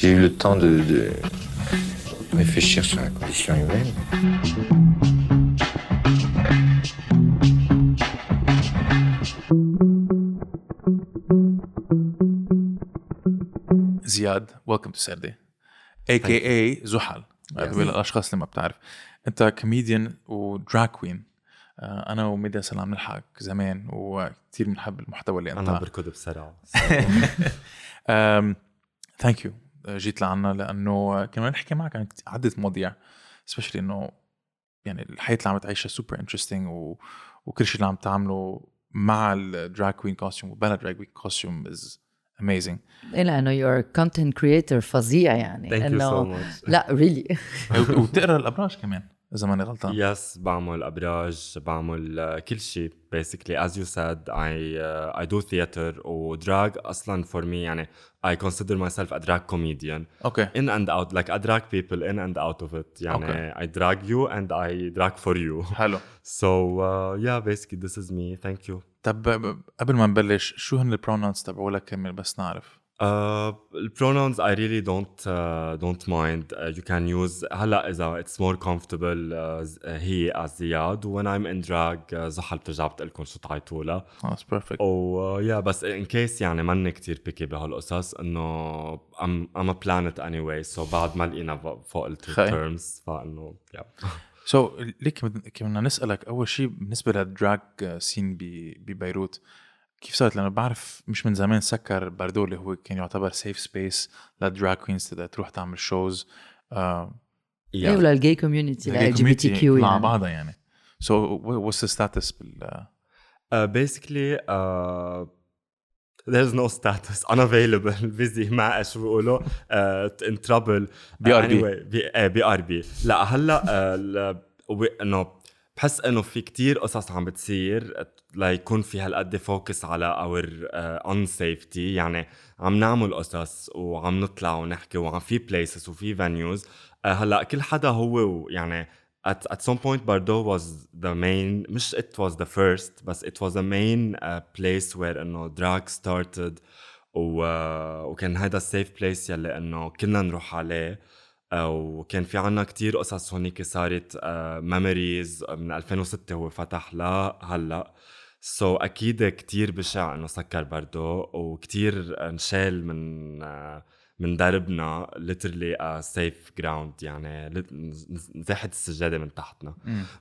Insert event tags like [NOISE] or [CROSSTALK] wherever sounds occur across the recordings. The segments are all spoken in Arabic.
J'ai eu le temps de, de réfléchir sur la condition humaine. زياد welcome to سردة a.k.a. زحل للاشخاص اللي ما بتعرف. أنت comedian و drag queen أنا وميديا سلام نلحق زمان وكثير بنحب المحتوى اللي أنت أنا بركض بسرعة. [LAUGHS] thank you جيت لعنا لأنه كنا نحكي معك عن عدة مواضيع. specially إنه يعني الحياة اللي عم تعيشها super interesting و... وكل شيء اللي عم تعمله مع ال drag queen costume وبلا drag queen costume is amazing إيه لأنه you're content creator فظيع يعني. thank you so much لا really [LAUGHS] وبتقرا الأبراج كمان. إذا ماني غلطان. yes بعمل أبراج بعمل كل شيء basically as you said I do theater و drag أصلا for me يعني I consider myself a drag comedian okay in and out like a people in and out of it يعني I drag you and I drag for you حلو. so yeah basically this is me thank you طب قبل ما نبلش شو هن ال pronouns تبعولك كمل بس نعرف. Uh, pronouns I really don't uh, don't mind. Uh, you can use هلا إذا it's more comfortable uh, هي as زياد when I'm in drag uh, زحل بترجع بتقلكم شو تعيطوا لها. خلص perfect و uh, yeah بس in case يعني ماني كتير picky بهالقصص إنه I'm I'm a planet anyway so بعد ما لقينا فوق ال خي. terms فإنه yeah. so ليك بدنا نسألك أول شيء بالنسبة لل drag scene ببيروت كيف صارت؟ لأنه بعرف مش من زمان سكر باردو اللي هو كان يعتبر safe space لل drag queens تقدر تروح تعمل shows آه إيه ولا ال gay community LGBTQ مع يعني. بعضها يعني. so what's status بال Uh, basically uh, there's no status. [LAUGHS] Unavailable. Busy. ما شو بيقولوا. uh, in trouble. BRB. anyway BRB لا هلا uh, انه بحس إنه في كتير قصص عم بتصير ليكون في هالقد focus على our own safety يعني عم نعمل قصص وعم نطلع ونحكي وعم في places وفي venues هلأ كل حدا هو يعني at, at some point Bardo was the main مش it was the first بس it was the main uh, place where إنه drag started و, uh, وكان هذا ال safe place يلي إنه كلنا نروح عليه. وكان في عنا كتير قصص هونيك صارت memories من 2006 هو فتح لهلا so so, أكيد كتير بشع إنه سكر بردو وكتير انشال من uh, من دربنا a safe ground يعني نزاحة السجادة من تحتنا.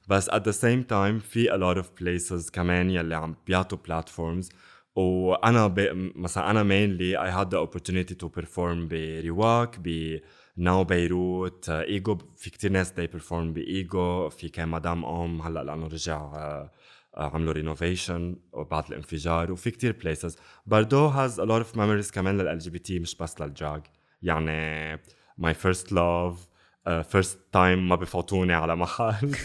بس at the same time في a lot of places كمان يلي عم بيعطوا platforms. وأنا ب... مثلا أنا mainly I had the opportunity to perform برواك ب ناو بيروت ايجو في كتير ناس they perform بايجو في كان مدام أم هلأ لأنه رجع آه، آه، عملوا رينوفيشن بعد الانفجار وفي كتير places. بردو has a lot of memories كمان لل LGBT مش بس للدراج يعني first love uh, first time ما بفوتوني على محل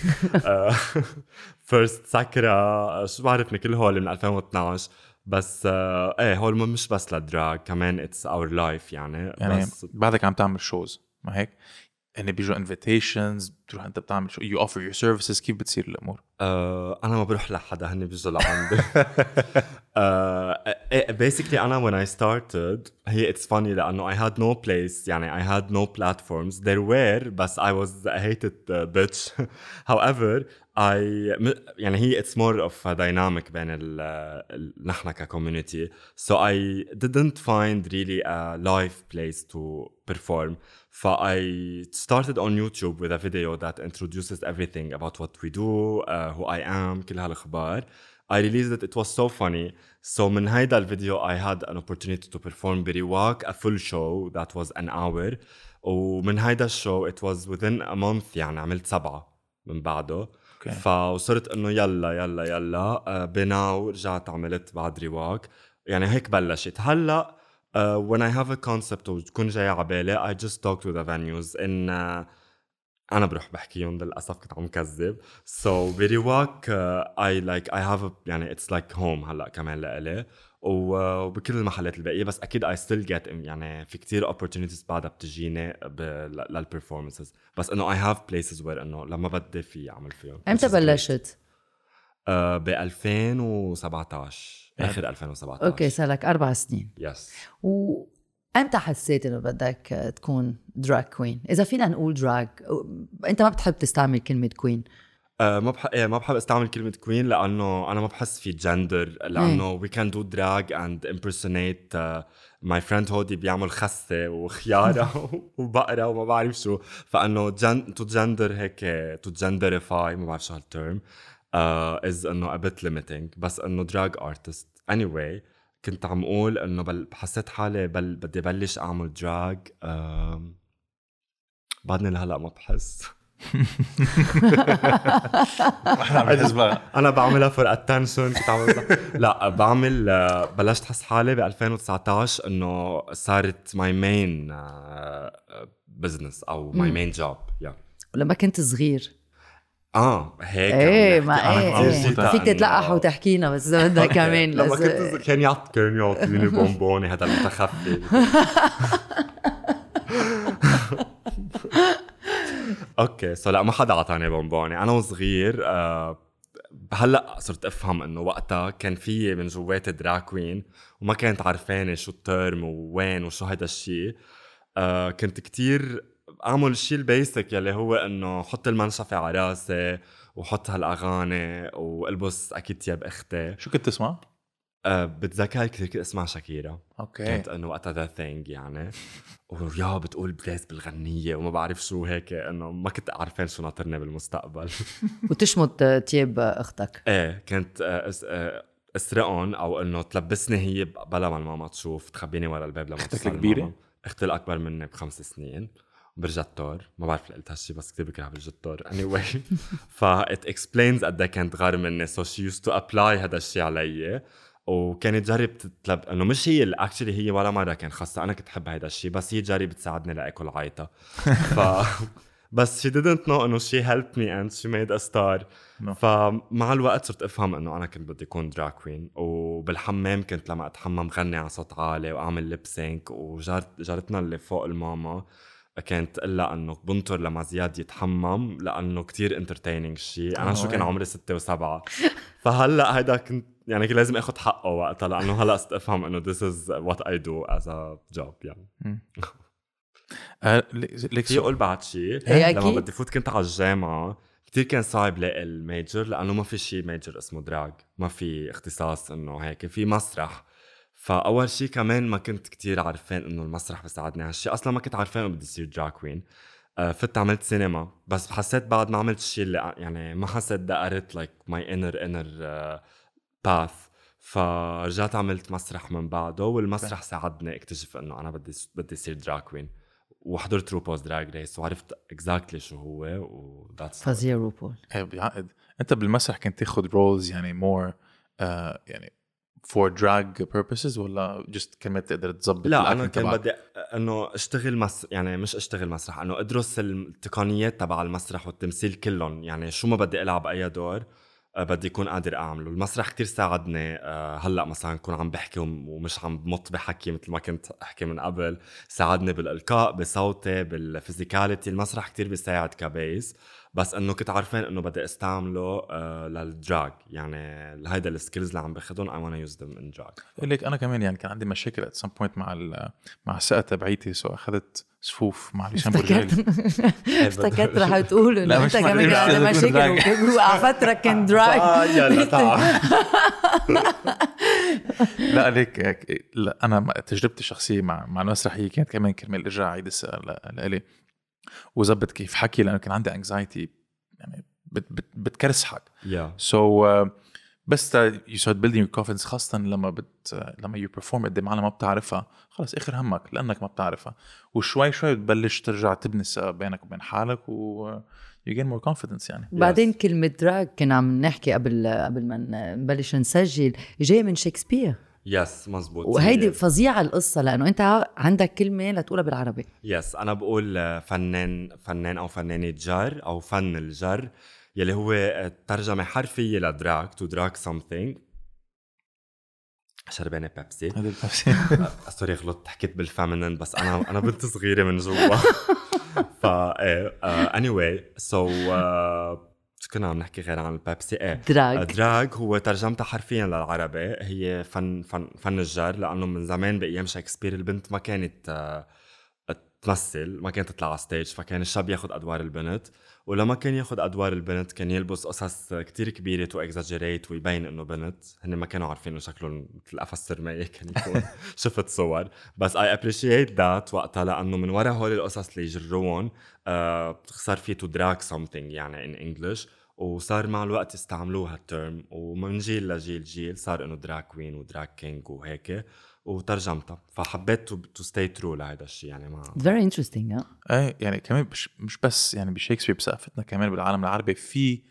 [LAUGHS] first سكرة شو بعرفني كل هول من 2012 بس إيه هول مش بس لل drag كمان it's our life يعني, يعني بس بعدك عم تعمل شوز ما هيك؟ يعني بيجوا انفيتيشنز بتروح انت بتعمل شو يو اوفر يور سيرفيسز كيف بتصير الامور؟ uh, انا ما بروح لحدا هن بيجوا لعندي uh, basically انا when I started هي it's funny لانه I had no place يعني I had no platforms there were بس I was a hated uh, bitch however I م- يعني هي it's more of a dynamic بين ال, ال نحن كcommunity so I didn't find really a live place to perform ف I started on YouTube with a video that introduces everything about what we do uh, who I am كل هالاخبار I released it it was so funny so من هيدا الفيديو I had an opportunity to perform برواق a full show that was an hour ومن هيدا الشو it was within a month يعني عملت سبعة من بعده اوكي فوصرت انه يلا يلا يلا آه، بناو رجعت عملت بعد رواق يعني هيك بلشت هلا uh, when I have a concept وتكون جاي على بالي I just talk to the venues in uh, أنا بروح بحكيهم للأسف كنت عم كذب so برواق uh, I like I have a يعني it's like home هلأ كمان لإلي و- وبكل المحلات الباقية بس أكيد I still get يعني في كتير opportunities بعدها بتجيني ب- ل- للperformances بس إنه I have places where إنه لما بدي في أعمل فيهم إمتى which is great. بلشت؟ آه ب 2017 آخر. 2017 okay صار لك أربع سنين. yes أمتى حسيت إنه بدك تكون drag queen إذا فينا نقول drag أنت ما بتحب تستعمل كلمة queen آه ما بحب إيه ما بحب استعمل كلمة queen لأنه أنا ما بحس في جندر لأنه we can do drag and impersonate my friend هودي بيعمل خسة وخيارة [LAUGHS] [LAUGHS] وبقرة وما بعرف شو. فإنه gen to gender هيك to genderify ما بعرف شو ه ال term إز إنه a bit limiting بس إنه drag artist anyway كنت عم أقول إنه بل حسيت حالي بل بدي بلش أعمل drag بعدني لهلأ ما بحس. [LAUGHS] أنا بعملها for attention كنت عم لا بعمل بلشت أحس حالي ب 2019 إنه صارت my main business أو my main job yeah ولما كنت صغير. آه. هيك إيه ما إيه, إيه. فيك تتلقح وتحكينا بس [LAUGHS] اذا بدك كمان لما كنت كان يعط كان يعطيني [LAUGHS] بونبوني هذا المتخفي. [LAUGHS] okay so لا ما حدا أعطاني بونبوني. أنا وصغير آه هلأ صرت أفهم إنه وقتها كان في من جواتي drag queen وما كانت عارفاني شو ال term ووين وشو هيدا الشيء آه كنت كتير أعمل الشيء ال basic يلي هو إنه حط المنشفة على راسي وحط هالأغاني والبس أكيد تياب أختي شو كنت تسمع؟ أه بتذكر كثير كنت أسمع شاكيرا. okay. كانت إنه وقتها the thing يعني. [LAUGHS] ويا بتقول please بالغنية وما بعرف شو هيك إنه ما كنت عارفين شو ناطرني بالمستقبل. [LAUGHS] وتشمط تياب أختك. إيه كنت أه أسرقهم أو إنه تلبسني هي بلا ما الماما تشوف تخبيني ورا الباب لما أختك الكبيرة؟ أختي الأكبر مني بخمس سنين. برجتور ما بعرف قلت هالشي بس كثير بكره برجتور اني واي ف ات اكسبلينز قد إيه كانت غار مني. سو شي يوز تو ابلاي هذا الشيء علي. وكانت جرب تطلب إنه مش هي اكشلي هي ولا مرة كان خاصة. أنا كنت أحب هذا الشيء بس هي جرب تساعدني لأكل عيطة. [LAUGHS] ف بس she didn't know إنه she helped me and she made a star. No. فمع الوقت صرت أفهم إنه أنا كنت بدي أكون drag queen وبالحمام كنت لما أتحمم غني على صوت عالي وأعمل lip sync وجارت جارتنا اللي فوق الماما. كانت تقول لها إنه بنطر لما زياد يتحمم لأنه كتير entertaining شيء أنا شو كان عمري ستة وسبعة. فهلأ هيدا كنت يعني كان لازم اخذ حقه وقتها لأنه هلأ صرت أفهم إنه this is what I do as a job يعني [LAUGHS] آه، ليك في أقول بعد شيء لما بدي فوت كنت على الجامعة كثير كان صعب لاقي ال major لأنه ما في شيء major اسمه drag ما في اختصاص إنه هيك في مسرح. فأول شيء كمان ما كنت كتير عارفين إنه المسرح بيساعدني. هالشيء أصلا ما كنت عارفين إنه بدي اصير drag queen فت عملت سينما بس حسيت بعد ما عملت الشيء اللي يعني ما حسيت دقرت like my inner inner path فرجعت عملت مسرح من بعده والمسرح ساعدني اكتشف إنه أنا بدي بدي اصير drag queen وحضرت RuPaul's Drag Race وعرفت exactly شو هو و that's فظيع RuPaul إيه بيعقد إنت بالمسرح كنت تاخذ roles يعني more آه يعني for drag purposes ولا just كمان تقدر تظبط لا أنا كان بدي إنه أشتغل مس يعني مش أشتغل مسرح إنه أدرس التقنيات تبع المسرح والتمثيل كلهم. يعني شو ما بدي ألعب أي دور آه، بدي اكون قادر أعمله. المسرح كتير ساعدني آه، هلأ مثلا كون عم بحكي ومش عم بمط بحكي مثل ما كنت أحكي من قبل. ساعدني بالإلقاء بصوتي بال physicality. المسرح كتير بيساعد ك base. بس إنه كنت عارفين إنه بدي أستعمله آه لل drag يعني هيدا ال skills اللي عم باخذهم I wanna use them in drag ليك أنا كمان يعني كان عندي مشاكل at some point مع مع الثقه تبعيتي so أخذت صفوف مع ليشان برجالي [LAUGHS] افتكرت رح [LAUGHS] تقول انه أنت كمان كان عندك مشاكل وعلى فترة كان drag آه يلا [LAUGHS] لا ليك لا أنا تجربتي الشخصية مع مع المسرحيه كانت كمان كرمال ارجع اعيد الثقه لإلي. وظبط كيف. حكي لأنه كان عندي anxiety يعني بت بت بتكرسحك. Yeah. so so, uh, بس you start building confidence خاصة لما بت لما you perform قدام عالم ما بتعرفها خلص آخر همك لأنك ما بتعرفها. وشوي شوي بتبلش ترجع تبني الثقة بينك وبين حالك و you gain more confidence يعني. بعدين yes. كلمة drag كنا عم نحكي قبل قبل ما نبلش نسجل جاي من شكسبير yes مزبوط وهيدي فظيعة القصة لأنه أنت عندك كلمة لتقولها بالعربي. yes أنا بقول فنان فنان أو فنانة جر أو فن الجر يلي هو ترجمة حرفية ل drag to drag something شربانة بيبسي هذا البيبسي sorry [LAUGHS] غلطت حكيت بال feminine بس أنا أنا بنت صغيرة من جوا. [LAUGHS] فا إيه anyway so كنا عم نحكي غير عن البيبسي إيه. drag. drag هو ترجمتها حرفيا للعربي. هي فن فن فن الجر لأنه من زمان بايام شكسبير. البنت ما كانت آه، تمثل ما كانت تطلع على stage فكان الشاب ياخذ أدوار البنت. ولما كان ياخذ أدوار البنت كان يلبس قصص كتير كبيرة to exaggerate ويبين إنه بنت. هن ما كانوا عارفين إنه شكلهم مثل قفص سرماية [LAUGHS] كان يكون. شفت صور. بس I appreciate that وقتها لأنه من ورا هول القصص اللي يجروهم صار في to drag something يعني in English وصار مع الوقت يستعملوها ال term ومن جيل لجيل جيل صار إنه drag queen و drag king وهيك وترجمتها. فحبيت to stay true لهذا الشيء يعني ما فيري interesting إيه يعني كمان مش, مش بس يعني بشيكسبير بثقافتنا كمان بالعالم العربي في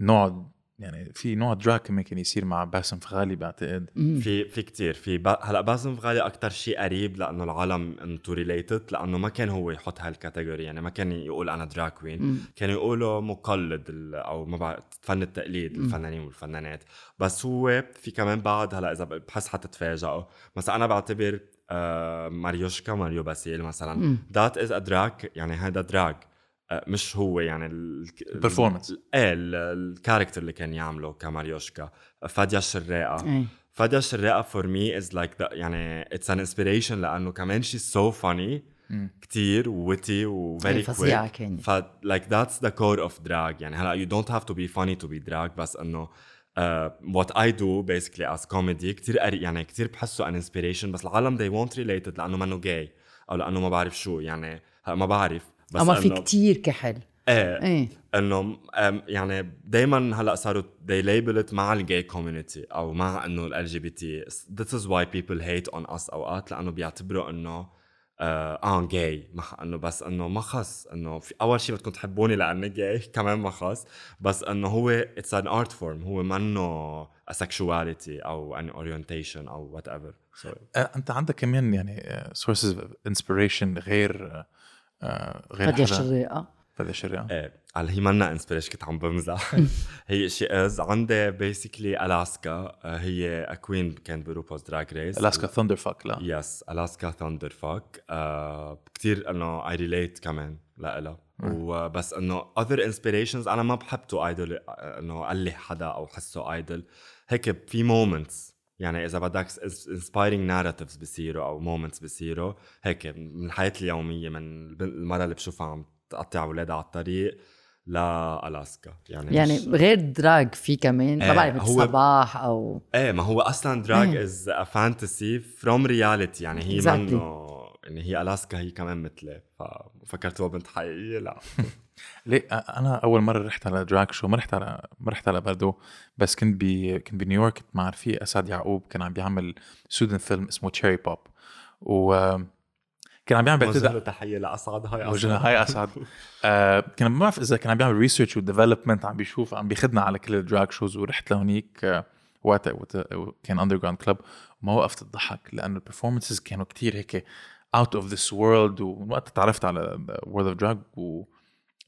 نوع يعني في نوع drag كمان كان يصير مع باسم فغالي بعتقد. في في كثير في با... هلا باسم فغالي أكثر شيء قريب لأنه العالم إنه to relate it لأنه ما كان هو يحط هال category يعني ما كان يقول أنا drag queen كان يقولوا مقلد ال... أو ما بعرف فن التقليد الفنانين والفنانات. بس هو في كمان بعد هلا إذا بحس حتتفاجئوا. مثلا أنا بعتبر آه ماريوشكا ماريو باسيل مثلا. that is a drag يعني هذا drag مش هو يعني ال performance إيه ال character اللي كان يعمله كماريوشكا. فاديا الشراقه إيه. فاديا الشراقه for me is like يعني it's an inspiration لأنه كمان she so funny كتير و witty و very فظيعة quick كانت. ف like that's the core of drag. يعني هلا you don't have to be funny to be drag بس إنه what I do basically as comedy كتير قري يعني كتير بحسه an inspiration. بس العالم they won't relate it لأنه منه gay أو لأنه ما بعرف شو. يعني هلا ما بعرف. بس أما في كتير كحل. إيه. إيه. انه أم، يعني دائما هلأ صاروا they label it مع الجاي كوميونتي أو مع إنه ال LGBT this is why people hate on us أوقات لأنه بيعتبروا إنه آه, آه جاي إنه بس إنه ما خص إنه في أول شيء بدكم تحبوني لأني جاي [LAUGHS] كمان ما خص. بس إنه هو اتس ان ارت فورم هو منه sexuality أو an orientation أو whatever. So آه، أنت عندك كمان يعني سورسز انسبيريشن غير آه، آه، غير فادية حدا- الشراقه فادية الشراقه إيه على هي منا انسبريش كنت عم بمزح. [LAUGHS] هي شي إز عندي بيسكلي الاسكا هي اكوين كانت بروبوز دراج ريس الاسكا ثاندر فاك لا. يس الاسكا ثاندر فاك كثير إنه اي ريليت كمان لإلها. وبس إنه اذر انسبيريشنز أنا ما بحب تو ايدل إنه الي حدا أو حسه ايدل هيك في moments يعني إذا بدك inspiring narratives بصيروا أو moments بصيروا هيك من الحياة اليومية من المراه اللي بشوفها عم تقطع اولادها على الطريق لالاسكا يعني يعني مش- غير drag في كمان ما إيه، بعرف هو- صباح أو إيه ما هو أصلا drag. is a fantasy from reality يعني هي Exactly. منه يعني هي ألاسكا هي كمان مثلي. ففكرتوها بنت حقيقية؟ لا. [LAUGHS] ليه؟ أنا أول مرة رحت على drag show ما رحت على ما رحت على باردو بس كنت ب كنت بنيويورك كنت مع رفيق أسعد يعقوب كان عم بيعمل student film اسمه Cherry Pop و كان عم بيعمل بعتقد تحية لأسعد هاي وجهنا hi أسعد. [LAUGHS] آه كان ما بعرف إذا كان عم بيعمل research و development عم بيشوف عم بياخذنا على كل ال drag shows ورحت لهونيك آه وقت وقت كان underground club وما وقفت الضحك لأنه ال performances كانوا كتير هيك out of this world ووقت تعرفت على world of drag و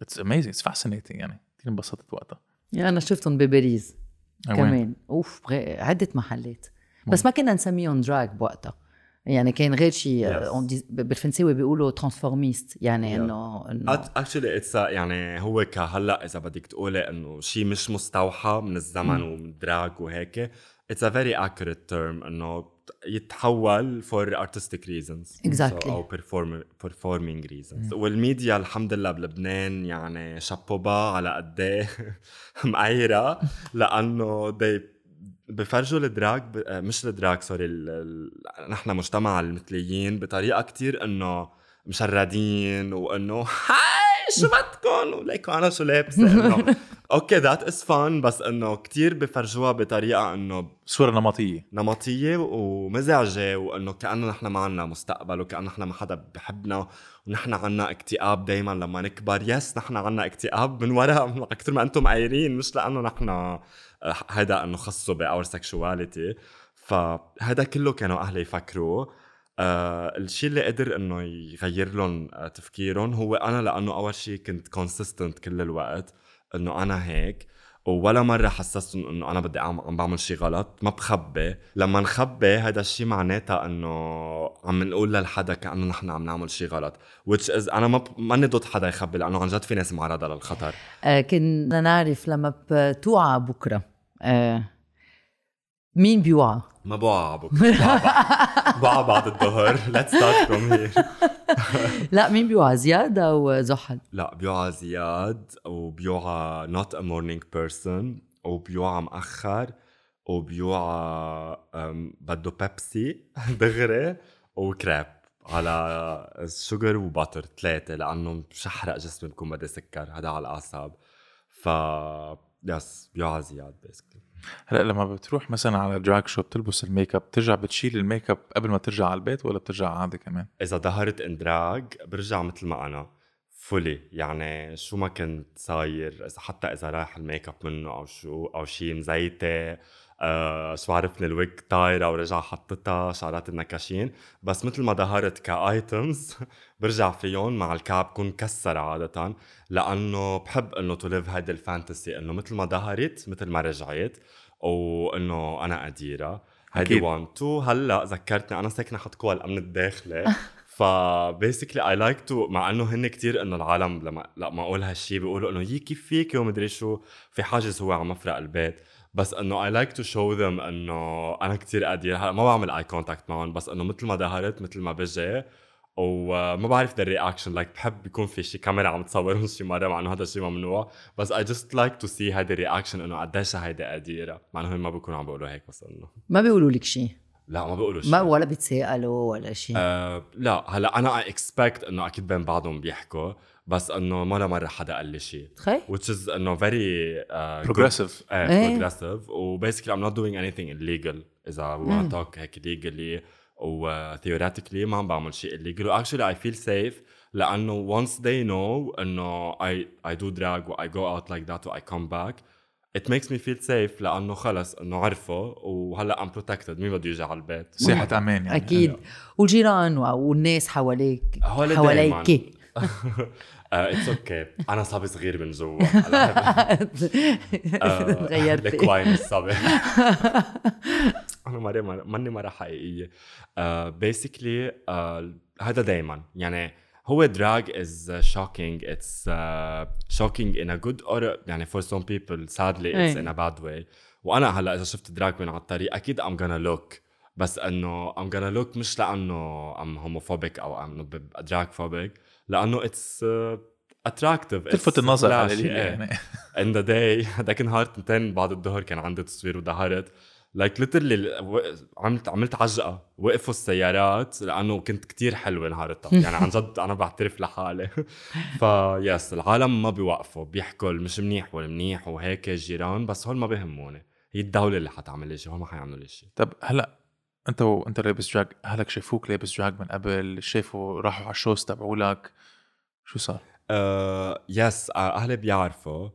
it's amazing it's fascinating يعني. كثير انبسطت وقتها. يعني أنا شفتهم بباريس وين؟ كمان. أوف عدة محلات. بس ما كنا نسميهم drag بوقتها. يعني كان غير شيء Yes. on dis- بالفرنساوي بيقولوا transformiste يعني إنه إنه actually it's يعني هو كهلأ إذا بدك تقولي إنه شيء مش مستوحى من الزمن ومن ال drag وهيك it's a very accurate term إنه يتحول فور artistic reasons. Exactly. أو perform, performing reasons. والميديا الحمد لله بلبنان يعني chapeau bas على قد إيه [LAUGHS] معيره لأنه they بفرجوا ال drag ب... آه، مش ال drag sorry ال... ال... نحن مجتمع المثليين بطريقة كتير إنه مشردين وإنه [LAUGHS] hi! شو بدكم؟ وليكوا أنا شو لابسة؟ إنه [LAUGHS] okay that is fun بس إنه كتير بفرجوها بطريقة إنه صورة نمطية. نمطية ومزعجة وإنه كأنه نحن ما عنا مستقبل وكأنه نحن ما حدا بحبنا ونحن عنا اكتئاب دائما لما نكبر. yes نحن عنا اكتئاب من وراء أكثر [LAUGHS] ما أنتم قايلين مش لأنه نحن آه، هيدا إنه خصه ب our sexuality فهذا كله كانوا أهلي يفكروه آه الشيء اللي قدر إنه يغير لهم آه تفكيرهم هو أنا لأنه أول شيء كنت consistent كل الوقت إنه أنا هيك ولا مرة حسستهم إنه أنا بدي عم, عم بعمل شيء غلط ما بخبي. لما نخبي هذا الشيء معناتها إنه عم نقول للحدا كأنه نحن عم نعمل شيء غلط which is أنا ما ماني ضد حدا يخبي لأنه عن جد في ناس معرضة للخطر. آه كنا نعرف لما بتوعى بكرة. آه مين بيوعى؟ ما بوعى بكره بوعى بعد الظهر. Let's start from here. [LAUGHS] لا مين بيوعى؟ زياد أو زحل؟ لا بيوعى زياد وبيوعى not a morning person وبيوعى مأخر وبيوعى بده بيبسي [LAUGHS] دغري وكراب على شوجر وباتر ثلاثة لأنه مش أحرق جسمي بكون بدي سكر. هذا على الأعصاب. ف yes بيوعى زياد basically هلأ لما بتروح مثلا على drag show بتلبس الميك اب بترجع بتشيل الميك اب قبل ما ترجع على البيت ولا بترجع عادي كمان؟ إذا ظهرت in drag برجع مثل ما أنا fully يعني شو ما كنت صاير إذا حتى إذا رايح الميك اب منه أو شو أو شيء مزيتة آه شو عرفني ال wig طايره ورجع حطتها شعرات النكاشين بس مثل ما ظهرت ك items [LAUGHS] برجع فيهم مع الكعب بكون كسر عادة لأنه بحب إنه to live هيدي ال fantasy إنه مثل ما ظهرت مثل ما رجعت وإنه أنا قديره هيدي أكيد. 1 2 هلأ ذكرتني أنا ساكنة حد قوى الامن الداخلي ف basically I like to مع إنه هن كتير إنه العالم لما لما أقول هالشي بيقولوا إنه يي كيف فيك ومدري شو في حاجز هو على مفرق البيت. بس إنه I like to show them إنه أنا كتير قدير هلا ما بعمل اي contact معهم بس إنه مثل ما ظهرت مثل ما بجي وما بعرف the reaction like بحب يكون في شي كاميرا عم تصورهم شي مرة مع إنه هذا الشيء ممنوع بس I just like to see هيدي ال reaction إنه قديش هيدي قديرة مع إنه ما بيكونوا عم بيقولوا هيك بس إنه. ما بيقولوا لك شيء لا ما بيقولوا شيء ما ولا بيتسائلوا ولا شيء أه لا هلا أنا I expect إنه أكيد بين بعضهم بيحكوا بس انه ولا مره حدا قال لي شيء which is انه very uh, Progressive. good, uh, إيه. progressive و basically I'm not doing anything illegal اذا we want to talk هيك legally و uh, theoretically ما عم بعمل شيء illegal و actually I feel safe لأنه once they know انه I I do drag و I go out like that و I come back it makes me feel safe لأنه خلص انه عرفوا وهلا I'm protected مين بده يجي على البيت ساحة أمان يعني أكيد والجيران والناس حواليك حواليك [LAUGHS] it's okay أنا صبي صغير من جوا. هلا غيرت ال queen الصبي أنا مرة ماني مرة حقيقية. basically هذا دايما. يعني هو drag is shocking. it's shocking in a good or يعني some people sadly it's إيه. in a bad way. وأنا هلأ إذا شفت drag من على الطريق أكيد I'm gonna look. بس إنه I'm gonna look مش لأنه I'm homophobic أو انه drag phobic. لأنه it's attractive تلفت النظر على إيه. يعني. in the day هذاك النهار تنتين بعد الظهر كان عندي تصوير وظهرت like literally عملت عملت عجقة. وقفوا السيارات لأنه كنت كتير حلوة نهارتها يعني عن جد أنا بعترف لحالي. [LAUGHS] ف yes العالم ما بيوقفوا. بيحكوا مش منيح والمنيح وهيك الجيران بس هول ما بيهموني هي الدولة اللي حتعمل لي شيء هول ما حيعملوا لي شيء طب هلأ أنت وانت لابس drag أهلك شافوك لابس drag من قبل شافوا راحوا على ال shows تبعولك شو صار؟ آه yes آه أهلي بيعرفوا.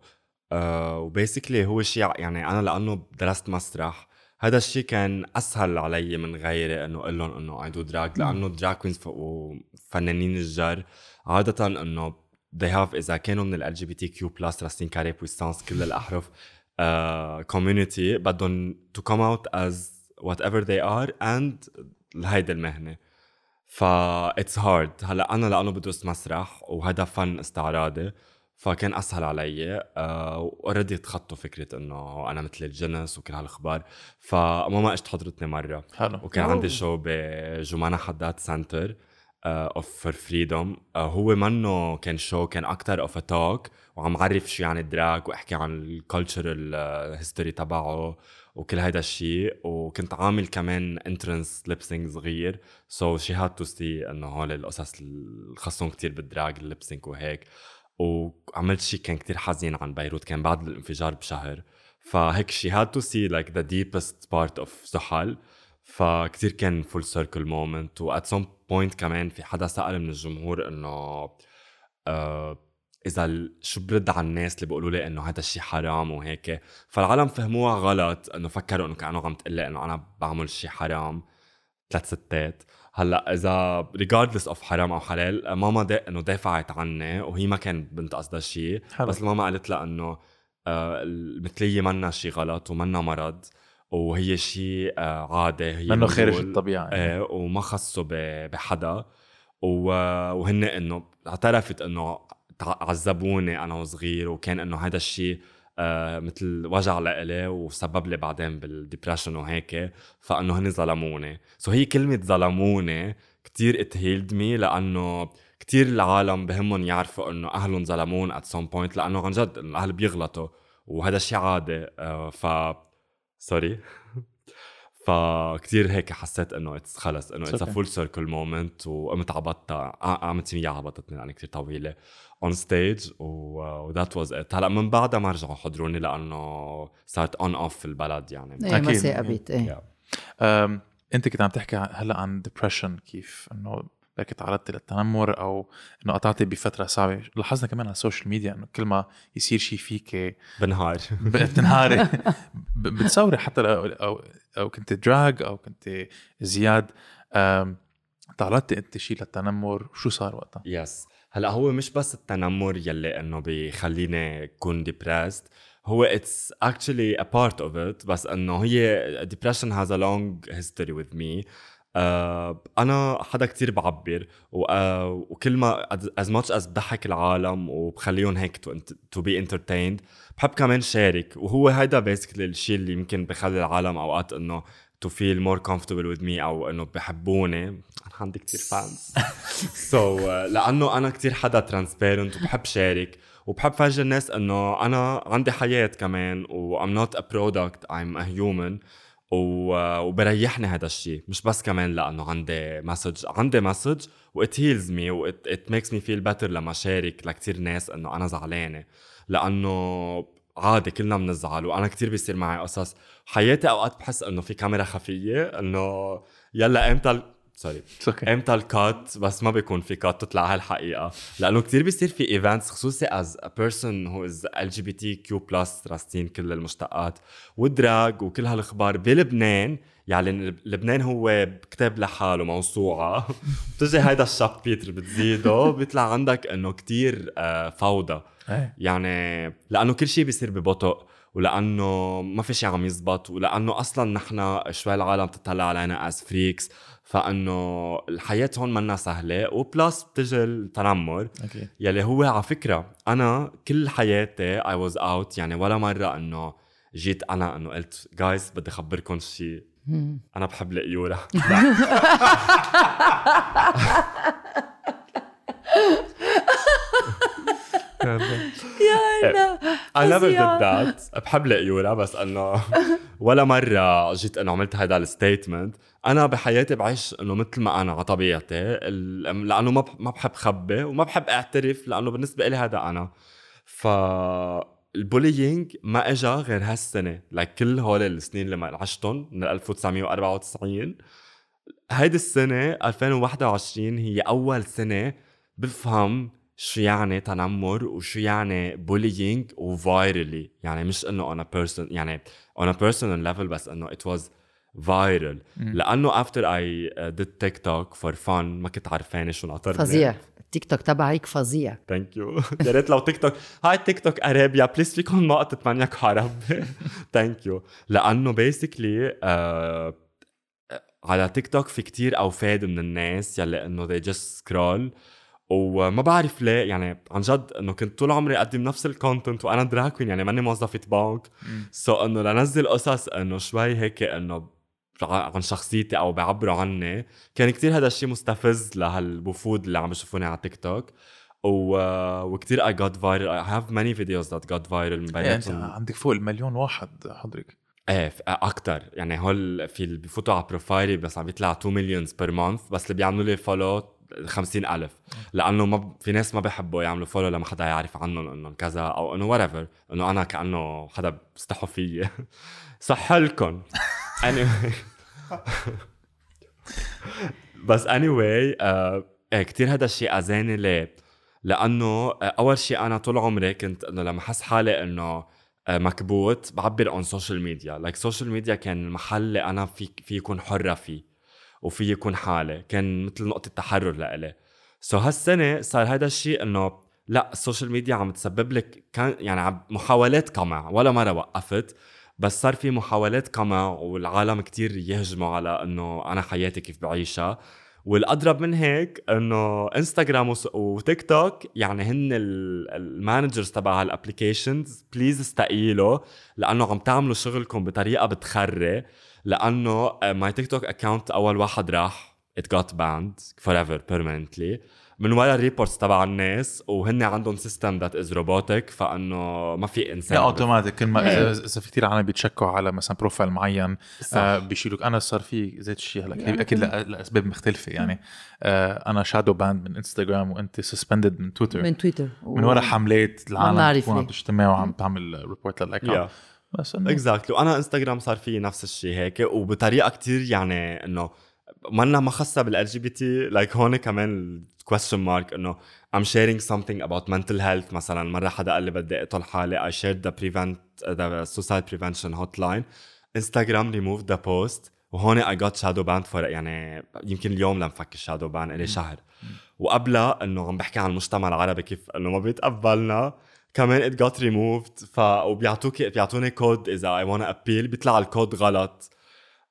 آه و basically هو شيء يعني أنا لأنه درست مسرح هذا الشيء كان أسهل علي من غيري إنه أقول لهم إنه I do drag لأنه drag queens وفنانين الجر عاده إنه they have إذا كانوا من ال LGBT Q plus racine carrée puissance كل الأحرف community بدهم to come out as whatever they are and هيدي المهنة. ف it's hard هلا أنا لأنه بدرس مسرح وهذا فن استعراضي فكان أسهل علي already تخطوا فكرة إنه أنا مثلي الجنس وكل هالأخبار. فماما اجت حضرتني مرة. حلو. وكان أوه. عندي شو بجمانة حداد center of for freedom هو منه كان شو كان أكثر of talk وعم عرف شو يعني ال drag وأحكي عن ال cultural history تبعه. وكل هيدا الشيء وكنت عامل كمان entrance lipsyncing صغير. so she had to see إنه هول القصص اللي خصهم كتير بال drag ال lipsyncing وهيك. وعملت شيء كان كتير حزين عن بيروت كان بعد الانفجار بشهر. فهيك she had to see like the deepest part of زحل فكتير كان full circle moment و at some point كمان في حدا سأل من الجمهور إنه آه إذا شو برد على الناس اللي بيقولوا لي إنه هذا الشيء حرام وهيك فالعالم فهموها غلط إنه فكروا إنه كانوا عم تقلي إنه أنا بعمل شيء حرام ثلاث ستات هلأ إذا regardless of حرام أو حلال ماما دا إنه دافعت عني وهي ما كان بنت قصدها شيء. بس الماما قالت لها إنه آه، المثليه منا شيء غلط ومنا مرض وهي شيء آه، عادة هي منه خارج. الطبيعة يعني. إيه وما ب- بحدا وهن إنه اعترفت إنه عذبوني أنا وصغير وكان إنه هذا الشيء آه مثل وجع لإلي وسبب لي بعدين بال depression وهيك فإنه هن ظلموني. so هي كلمة ظلموني كتير it healed me لأنه كتير العالم بهمهم يعرفوا إنه أهلهم ظلمون at some point لأنه عن جد الأهل بيغلطوا وهذا الشيء عادي آه ف sorry فكتير هيك حسيت إنه it's خلص إنه it's. full circle moment وقمت عبطتها قامت مية عبطتني لاني كتير طويلة on stage و that was it هلأ من بعدها ما رجعوا حضروني لأنه صارت on off في البلد يعني. إيه ما. ثاقبت إيه. أنت كنت عم تحكي هلأ عن depression كيف إنه بركي تعرضتي للتنمر أو إنه قطعتي بفترة صعبة. لاحظنا كمان على ال social media إنه كل ما يصير شيء فيك بنهار. بتنهاري. [LAUGHS] بتصوري حتى لو أو كنت drag أو كنت زياد. تعرضتي أنت شيء للتنمر؟ شو صار وقتها؟ yes هلأ هو مش بس التنمر يلي إنه بيخليني اكون depressed هو it's actually a part of it بس إنه هي has a long history with me. آه أنا حدا كتير بعبر آه وكل ما as much as بضحك العالم وبخليهم هيك to be entertained بحب كمان شارك وهو هيدا basically الشيء اللي يمكن بخلي العالم أوقات إنه to feel more comfortable with me أو إنه بحبوني. أنا عندي كتير fans so [LAUGHS] so, uh, لأنه أنا كتير حدا transparent وبحب شارك وبحب فرجي الناس إنه أنا عندي حياة كمان و I'm not a product I'm a human. و... وبريحني هذا الشيء مش بس كمان لأنه عندي message عندي message و it heals me و it makes me feel better لما شارك لكتير ناس إنه أنا زعلانة. لأنه عادي كلنا بنزعل وأنا كتير بيصير معي قصص. حياتي أوقات بحس إنه في كاميرا خفية إنه يلا إمتى sorry إمتى ال cut بس ما بيكون في cut تطلع هالحقيقه لأنه كتير بيصير في events خصوصي از ا بيرسون هو از ال جي بي تي كيو بلس راستين كل المشتقات و drag وكل هالاخبار بلبنان يعني لبنان هو كتاب لحاله موسوعه بتجي هيدا ال chapter بتزيده بيطلع عندك انه كتير آه، فوضى يعني لأنه كل شيء بيصير ببطء ولأنه ما في شيء عم يزبط ولأنه أصلا نحن شوي العالم تطلع علينا as freaks فإنه الحياة هون منا سهلة و plus بتجي التنمر. أكيد يلي هو على فكرة أنا كل حياتي I was out يعني ولا مرة إنه جيت أنا إنه قلت جايز بدي اخبركم شيء. أنا بحب القيورة. [LAUGHS] يا never فظيعة. did that. بحب القيورة بس إنه ولا مرة جيت إنه عملت هذا ال statement أنا بحياتي بعيش إنه مثل ما أنا على طبيعتي لأنه ما ما بحب خبي وما بحب أعترف لأنه بالنسبة لي هذا أنا. ف ال bullying ما اجى غير هالسنة like كل هول السنين اللي ما عشتهم من 1994 هيدي السنة 2021 هي أول سنة بفهم شو يعني تنمر وشو يعني bullying و virally. يعني مش إنه on a يعني on a personal level بس إنه it was viral. لأنه after I uh, did TikTok for fun ما كنت عارفانه شو ناطرني. فظيع. التيك توك تبعك فظيع. thank you [LAUGHS] يا ريت لو TikTok hi TikTok Arabia please فيكم ما تتمنيك عرب thank you لأنه basically على تيك توك في كتير وفاد من الناس يلي إنه they just scroll. وما بعرف ليه يعني عن جد إنه كنت طول عمري أقدم نفس ال content وأنا drag queen يعني ماني موظفة بنك so so إنه لنزل قصص إنه شوي هيك إنه عن شخصيتي أو بيعبروا عني. كان كتير هذا الشيء مستفز لهالوفود اللي عم بيشوفوني على تيك توك. و... وكتير I got viral. I have many videos that got viral من يعني انت بيناتهم عندك فوق المليون واحد حضرتك. إيه أكتر. يعني هول في اللي بفوتوا على profile ي بس عم بيطلع 2 millions per month بس اللي بيعملوا لي follow 50000 لأنه ما ب... في ناس ما بيحبوا يعملوا follow لما حدا يعرف عنهم انه كذا أو إنه what إنه أنا كأنه حدا بيستحوا فيي. [LAUGHS] صح لكم. بس آه إيه كثير هذا الشيء أذاني ليه؟ لأنه آه، أول شيء أنا طول عمري كنت إنه لما أحس حالي إنه آه، مكبوت بعبر عن social media like social media كان المحل اللي أنا في في يكون حرة فيه وفي يكون حالي. كان مثل نقطة تحرر لإلي. so هالسنة صار هذا الشيء إنه لا ال social media عم تسبب لك كان يعني محاولات قمع. ولا مرة وقفت. بس صار في محاولات قمع والعالم كتير يهجموا على إنه أنا حياتي كيف بعيشها. والأضرب من هيك إنه Instagram و TikTok يعني هن ال- ال managers تبع هال applications please استقيلوا لأنه عم تعملوا شغلكم بطريقة بتخري لأنه my TikTok account أول واحد راح it got banned forever permanently. من ورا ال reports تبع الناس وهن عندهم system that is robotic فإنه ما في إنسان لا اوتوماتيك كل ما. اذا في كثير عالم بيتشكوا على مثلا profile معين صح. آه بيشيلوك أنا صار في ذات الشيء هلأ يعني أكيد لأ- لأسباب مختلفة يعني آه أنا shadow banned من انستغرام وأنت suspended من تويتر من, تويتر من ورا حملات العالم عم. تجتمع وعم تعمل report لل account Yeah. بس إنه exactly وأنا انستغرام صار في نفس الشيء هيك وبطريقة كتير يعني إنه منا ما خاصة بال LGBT like هون كمان ال question mark إنه I'm sharing something about mental health مثلا. مرة حدا قال لي بدي أقتل حالي. I shared the prevent the suicide prevention hotline. Instagram removed the post. وهون I got shadow banned for يعني يمكن اليوم لم فك ال shadow ban لي شهر. وقبلها إنه عم بحكي عن المجتمع العربي كيف إنه ما بيتقبلنا. كمان it got removed. ف وبيعطوك بيعطوني كود إذا I wanna appeal. بيطلع الكود غلط.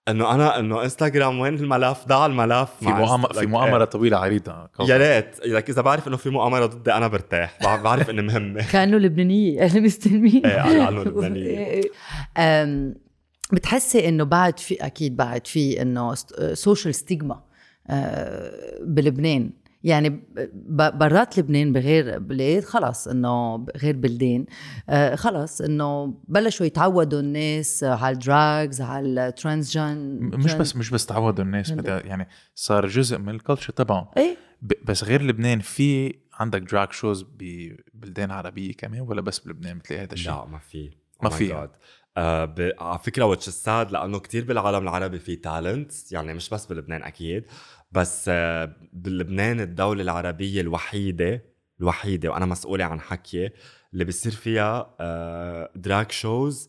إنه أنا إنه انستغرام وين الملف ضاع الملف. في مؤامره في مؤامرة إيه. طويلة عريضة. يا ريت. لك إذا بعرف إنه في مؤامرة ضدي أنا برتاح. بع- بعرف إني مهمة. [LAUGHS] كأنه لبنانية. [LAUGHS] أهلا مستلمين إيه، على عنه لبنانية. [LAUGHS] إيه. أم، بتحسي إنه بعد في أكيد بعد في إنه social stigma بلبنان. يعني برات لبنان بغير بلاد خلص إنه غير بلدان. آه، خلص إنه بلشوا يتعودوا الناس على ال drags على ال transgen مش بس مش بس تعودوا الناس يعني صار جزء من ال culture تبعهم. إيه. بس غير لبنان في عندك drag shows ببلدان عربية كمان ولا بس بلبنان بتلاقي هذا الشيء؟ لا ما في. ما Oh في. آه ب... على فكرة which sad لأنه كتير بالعالم العربي في talent يعني مش بس بلبنان أكيد. بس بلبنان الدولة العربية الوحيدة الوحيدة وأنا مسؤولة عن حكي اللي بيصير فيها drag shows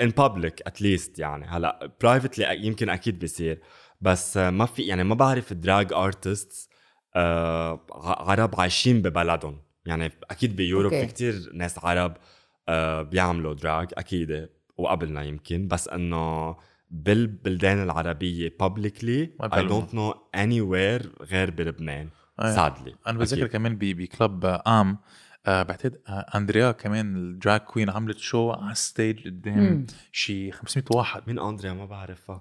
in public at least يعني. هلأ privately يمكن أكيد بيصير. بس آه ما في يعني ما بعرف drag artists آه عرب عايشين ببلدهم. يعني أكيد ب Europe okay. في كتير ناس عرب آه بيعملوا drag أكيد وقبلنا يمكن. بس إنه بالبلدان العربية publicly ما بيعملوا. I don't know anywhere غير بلبنان آه. sadly أنا بتذكر. كمان بكلب آه، آم آه بعتقد آه أندريا كمان ال drag queen عملت شو على ال stage قدام. شي 500 واحد مين أندريا ما بعرفها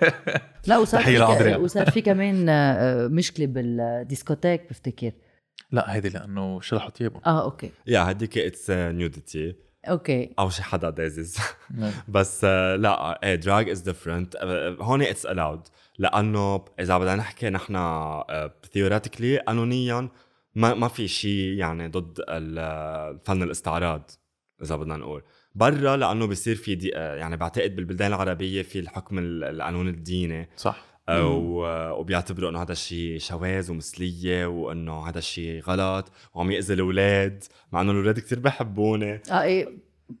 [LAUGHS] لا وصار تحية في. وصار في كمان آه، مشكلة بالديسكوتيك بفتكر لا هيدي لأنه شلحوا ثيابهم آه okay yeah هديك it's nudity okay. أو شي حدا دايزز [LAUGHS] بس آه، لا إيه drag is different هون it's allowed لأنه إذا بدنا نحكي نحن theoretically قانونيا ما ما في شيء يعني ضد ال- فن الاستعراض إذا بدنا نقول. برا لأنه بصير في دي آه، يعني بعتقد بالبلدان العربية في الحكم ال- القانون الديني. صح. آه، وبيعتبروا إنه هذا الشيء شواذ ومثلية وإنه هذا الشيء غلط وعم يأذي الأولاد مع إنه الأولاد كثير بحبوني. آه إيه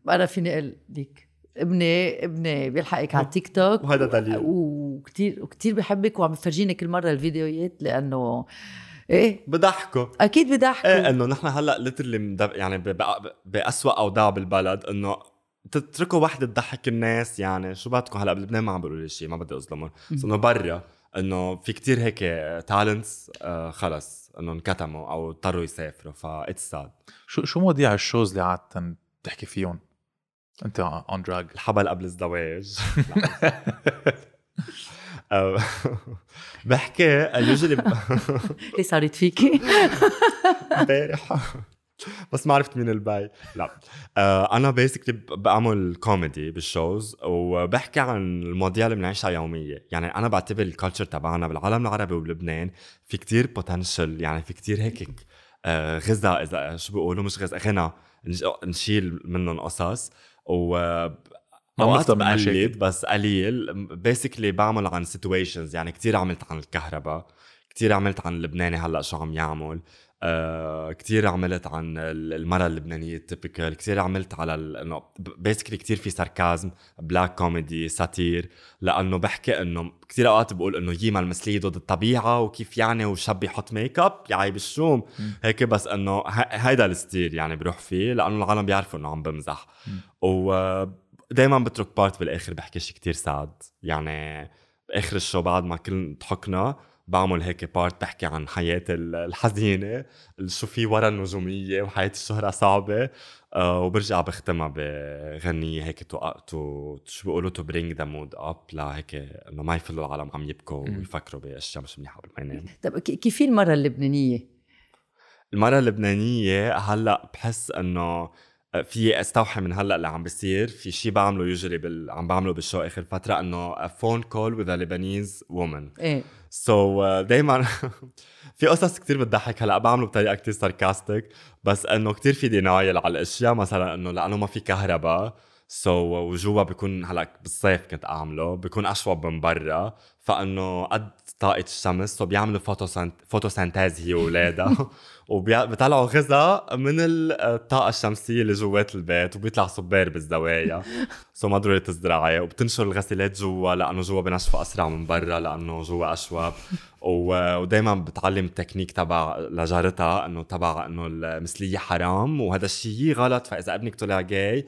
أنا فيني أقول لك ابني ابني بيلحقك على التيك توك وهذا دليل. وكثير وكثير بحبك وعم بفرجيني كل مرة الفيديوهات لأنه إيه؟ بضحكوا أكيد بضحكوا إيه إنه نحن هلأ ليترلي يعني باسوء أوضاع بالبلد إنه تتركوا وحدة تضحك الناس يعني شو بدكم؟ هلأ بلبنان ما عم بيقولوا لي شيء ما بدي أظلمهم. بس انه برا إنه في كتير هيك talents آه خلص إنه انكتموا أو اضطروا يسافروا فا it's sad شو شو مواضيع ال shows اللي عادة بتحكي فيهم؟ أنت on drag الحبل قبل الزواج. [LAUGHS] آه، بحكي usually [LAUGHS] [LAUGHS] ليه صارت فيكي؟ امبارح. بس ما عرفت مين ال bay. لا. آه أنا basically بعمل كوميدي بال shows وبحكي عن المواضيع اللي بنعيشها يومية. يعني أنا بعتبر ال culture تبعنا بالعالم العربي وبلبنان في كتير potential يعني في كتير هيك آه غذاء إذا شو بيقولوا؟ مش غذاء غنى. نشيل منهم قصص. و ما أوقات بقلد مشاكل. بس قليل. basically بعمل عن situations يعني كتير عملت عن الكهرباء كتير عملت عن اللبناني هلأ شو عم يعمل. آه كتير عملت عن ال- المرأة اللبنانية ال typical كتير عملت على إنه basically كتير في sarcasm black comedy satire لأنه بحكي إنه كتير أوقات بقول إنه ييما المثلية ضد الطبيعة وكيف يعني وشاب يحط make up يا عيب الشوم. هيك بس إنه هيدا ال style يعني بروح فيه لأنه العالم بيعرفوا إنه عم بمزح. ودائما بترك part بالآخر بحكي شيء كتير sad يعني باخر ال show بعد ما كل ضحكنا بعمل هيك part بحكي عن حياة ال- الحزينة شو في ورا النجومية وحياة الشهرة صعبة آه وبرجع بختمها بغنية هيك to to شو بيقولوا to bring the mood up لهيك إنه ما يفلوا العالم عم يبكوا. ويفكروا باشياء مش منيحة قبل ما يناموا طب ك- كيف في المرة اللبنانية؟ المرة اللبنانية هلأ بحس إنه في استوحي من هلأ اللي عم بيصير. في شيء بعمله usually بال... عم بعمله بال show آخر فترة إنه phone call with Lebanese woman إيه. so دائما [LAUGHS] في قصص كتير بتضحك. هلأ بعمله بطريقة كتير sarcastic بس إنه كتير في denial على الأشياء. مثلا إنه لأنه ما في كهرباء. so so, وجوا بيكون هلأ بالصيف كنت أعمله. بيكون اشوب من برا. فإنه قد طاقة الشمس so بيعملوا photosynth- photosynthèse هي واولادها [LAUGHS] وبيطلعوا غذاء من الطاقة الشمسية اللي جوات البيت وبيطلع صبار بالزوايا. so ما ضروري تزرعي وبتنشر الغسيلات جوا لأنه جوا بنشفوا أسرع من برا لأنه جوا اشوب [LAUGHS] و- ودايما بتعلم التكنيك تبع لجارتها إنه تبع إنه المثلية حرام وهذا الشيء غلط. فإذا ابنك طلع جاي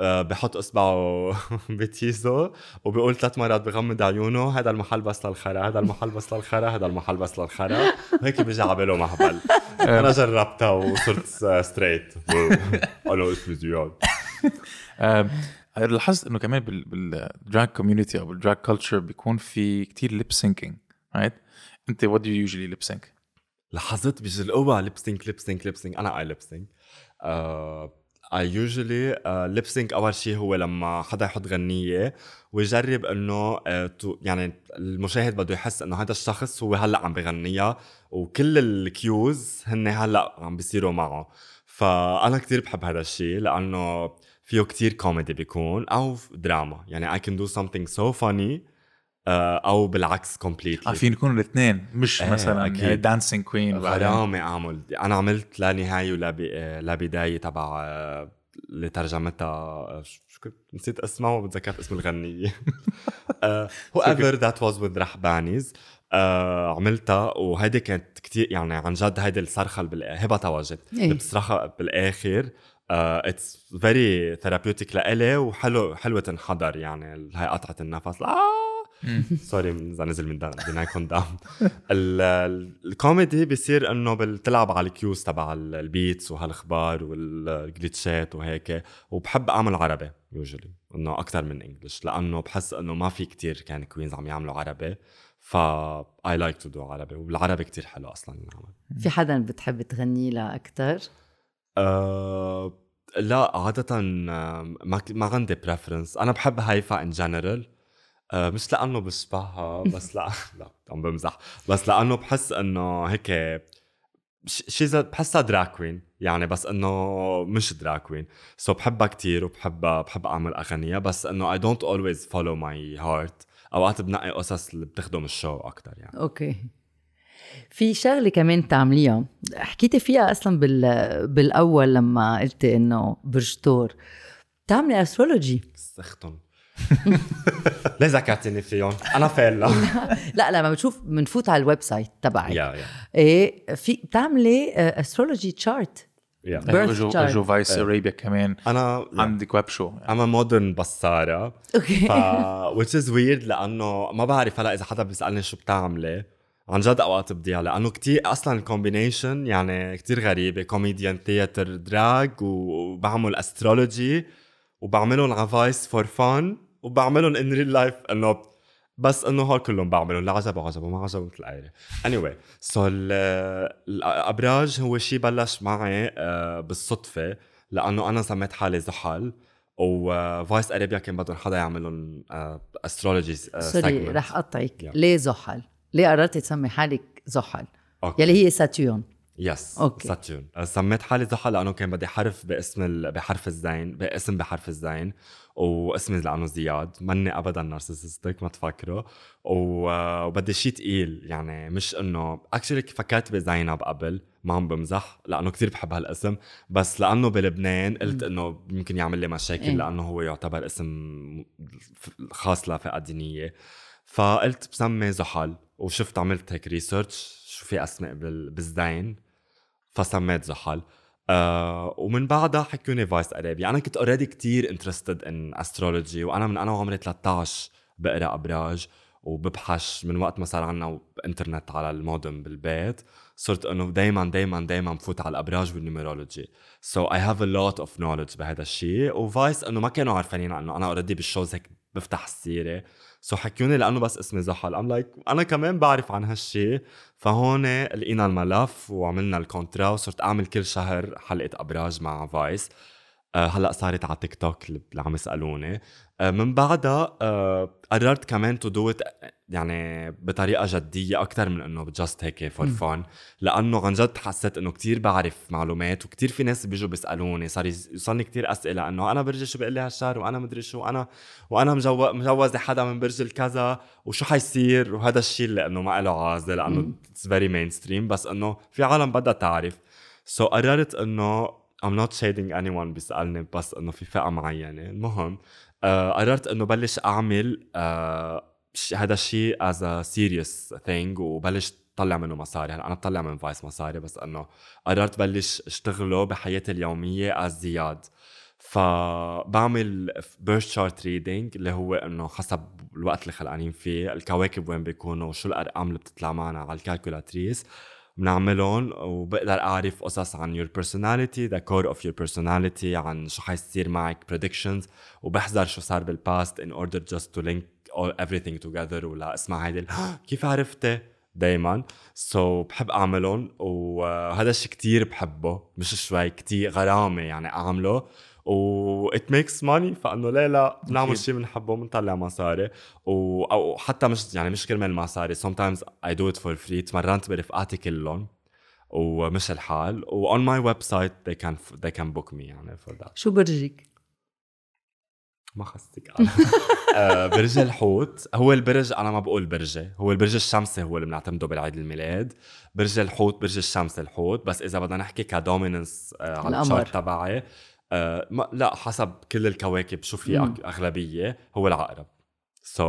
بحط اصبعه [LAUGHS] بتيزو وبيقول ثلاث مرات بغمض عيونه هذا المحل بس للخرا هذا المحل بس للخرا هذا المحل بس للخرا. وهيك بيجي على باله مهبل أنا جربتها وصرت straight أنا اسمي زياد آه، لاحظت إنه كمان بال drag community أو بال drag culture بيكون في كتير lip syncing right أنت what do you usually lip sync لاحظت بيجي القوة lip sync lip sync lip sync أنا I lip sync I usually lip sync أول شيء هو لما حدا يحط غنية ويجرب إنه to- يعني المشاهد بده يحس إنه هذا الشخص هو هلأ عم بغنيها وكل ال cues هن هلأ عم بيصيروا معه. فأنا كتير بحب هذا الشيء لأنه فيه كتير كوميدي بيكون أو دراما. يعني I can do something so funny أو بالعكس completely. عارفين يكونوا الاثنين مش إيه، مثلا أكيد. Dancing Queen غرامة أعمل. أنا عملت لا نهاية ولا ب... لا بداية تبع آه، اللي ترجمتها آه، شو كنت نسيت اسمها وما بتذكرت اسم الغنية هو ايفر ذات واز وذ رحبانيز آه، عملتها وهيدي كانت كتير يعني عن جد هيدي الصرخة اللي بال- هبة تواجد إيه. اللي بتصرخها بالآخر اتس فيري ثيرابيوتيك لإلي وحلو حلوة تنحضر يعني هاي قطعة النفس. آه! سوري إذا نزل من ديناي كون داون الكوميدي بيصير إنه بتلعب على الكيوز تبع ال- البيتس وهالأخبار والجليتشات وهيك. وبحب أعمل عربي يوجولي إنه أكثر من إنجلش لأنه بحس إنه ما في كتير كان كوينز عم يعملوا عربي. ف اي لايك تو دو عربي وبالعربي كتير حلو أصلا العمل في حدا بتحب تغني له أكثر؟ أه لا عادة ما ما عندي بريفرنس، أنا بحب هيفا إن جنرال مش لأنه بشبهها [LAUGHS] بس لأ لا عم بمزح. بس لأنه بحس إنه هيك شيء بحسها drag queen يعني بس إنه مش drag queen so بحبها كتير وبحب بحب أعمل أغانيها بس إنه I don't always follow my heart. أوقات بنقي قصص اللي بتخدم ال show أكتر يعني. أوكي. في شغلة كمان تعمليها حكيتي فيها أصلا بال... بالأول لما قلتي إنه برجتور بتعملي استرولوجي سختن ليه ذكرتني فيهم؟ أنا فيلا لا لما بتشوف بنفوت على الويب سايت تبعك يا يا إيه في بتعملي استرولوجي تشارت اجوا chart. اجوا فايس. ارابيا كمان أنا عندك ويب شو أنا مودرن بصاره أوكي ف which is weird لأنه ما بعرف هلا اذا حدا بيسالني شو بتعملي عن جد اوقات بضيع لأنه كتير أصلا الكومبينيشن يعني كتير غريبه كوميديان ثياتر دراج وبعمل استرولوجي وبعملهم على Vice for fun وبعملهم in real life إنه بس إنه هول كلهم بعملهم اللي عجبه عجبه ما عجبه مثل القايره anyway so الأبراج هو شيء بلش معي آه، بالصدفة لأنه أنا سميت حالي زحل و Vice Arabia كان بدهم حدا يعمل لهم astrology sorry رح أقطعك Yeah. ليه زحل؟ ليه قررتي تسمي حالك زحل؟ okay. يلي هي Saturn yes okay. Saturn سميت حالي زحل لأنه كان بدي حرف باسم ال... بحرف الزين باسم بحرف الزين واسمي لأنه زياد. ماني ابدا narcissistic ما تفكروا. وبدي شيء تقيل. يعني مش إنه actually فكرت بزينب قبل؟ ما عم بمزح لأنه كثير بحب هالاسم. بس لأنه بلبنان قلت إنه يمكن يعمل لي مشاكل إيه. لأنه هو يعتبر اسم خاص لفئة دينية. فقلت بسمي زحل. وشفت عملت هيك research شو في أسماء بال- بالزين. فسميت زحل. آه ومن بعدها حكوني Vice Arabia أنا كنت already كتير interested in astrology وأنا من أنا وعمري 13 بقرأ أبراج وببحث من وقت ما صار عنا انترنت على المودم بالبيت. صرت إنه دائما دائما دائما بفوت على الأبراج وال numerology so I have a lot of knowledge بهذا الشيء. و Vice إنه ما كانوا عارفين انه أنا already بال shows هيك بفتح السيرة. so حكوني لأنه بس اسمي زحل. I'm like أنا كمان بعرف عن هالشيء فهون لقينا الملف وعملنا ال contrat وصرت أعمل كل شهر حلقة أبراج مع Vice. أه هلأ صارت على تيك توك اللي عم يسألوني. من بعدها أه قررت كمان to do يعني بطريقة جدية أكثر من إنه just هيك for fun لأنه عن جد حسيت إنه كتير بعرف معلومات وكتير في ناس بيجوا بيسألوني صار يوصلني كتير أسئلة إنه أنا برجي شو بيقول لي هالشهر وأنا مدري شو أنا وأنا مجو... مجوزه حدا من برج الكذا وشو حيصير؟ وهذا الشيء اللي إنه ما له عازة لأنه it's very mainstream بس إنه في عالم بدها تعرف. so so قررت إنه I'm not shading anyone بيسألني بس إنه في فئة معينة. المهم آه قررت إنه بلش أعمل آه هذا الشيء a serious thing وبلش طلع منه مصاري. هلأ أنا بطلع من Vice مصاري بس إنه قررت بلش أشتغله بحياتي اليومية as زياد. فبعمل birth chart reading اللي هو إنه حسب الوقت اللي خلقانين فيه الكواكب وين بيكونوا وشو الأرقام اللي بتطلع معنا على ال calculatrice بنعملهم وبقدر أعرف قصص عن your personality the core of your personality عن شو حيصير معك predictions وبحذر شو صار بال past in order just to link all everything together ولا أسمع هيدي [GASPS] كيف عرفتي دايما. so so, بحب أعملهم وهذا الشيء كتير بحبه مش شوي كتير غرامة يعني أعمله. و it makes money. فأنه ليه لا بنعمل. شيء بنحبه بنطلع مصاري. و... أو حتى مش يعني مش كرمال مصاري. Sometimes I do it for free. تمرنت برفقاتي كلهم. ومش الحال. و on my website they can they can book me يعني for that. شو برجك؟ ما خصك أنا. [LAUGHS] آه، برج الحوت. هو البرج أنا ما بقول برجي هو البرج الشمسي هو اللي بنعتمده بالعيد الميلاد. برج الحوت برج الشمس الحوت. بس إذا بدنا نحكي ك dominance آه على. ال chart تبعي آه ما لا حسب كل الكواكب شو في أغلبية هو العقرب So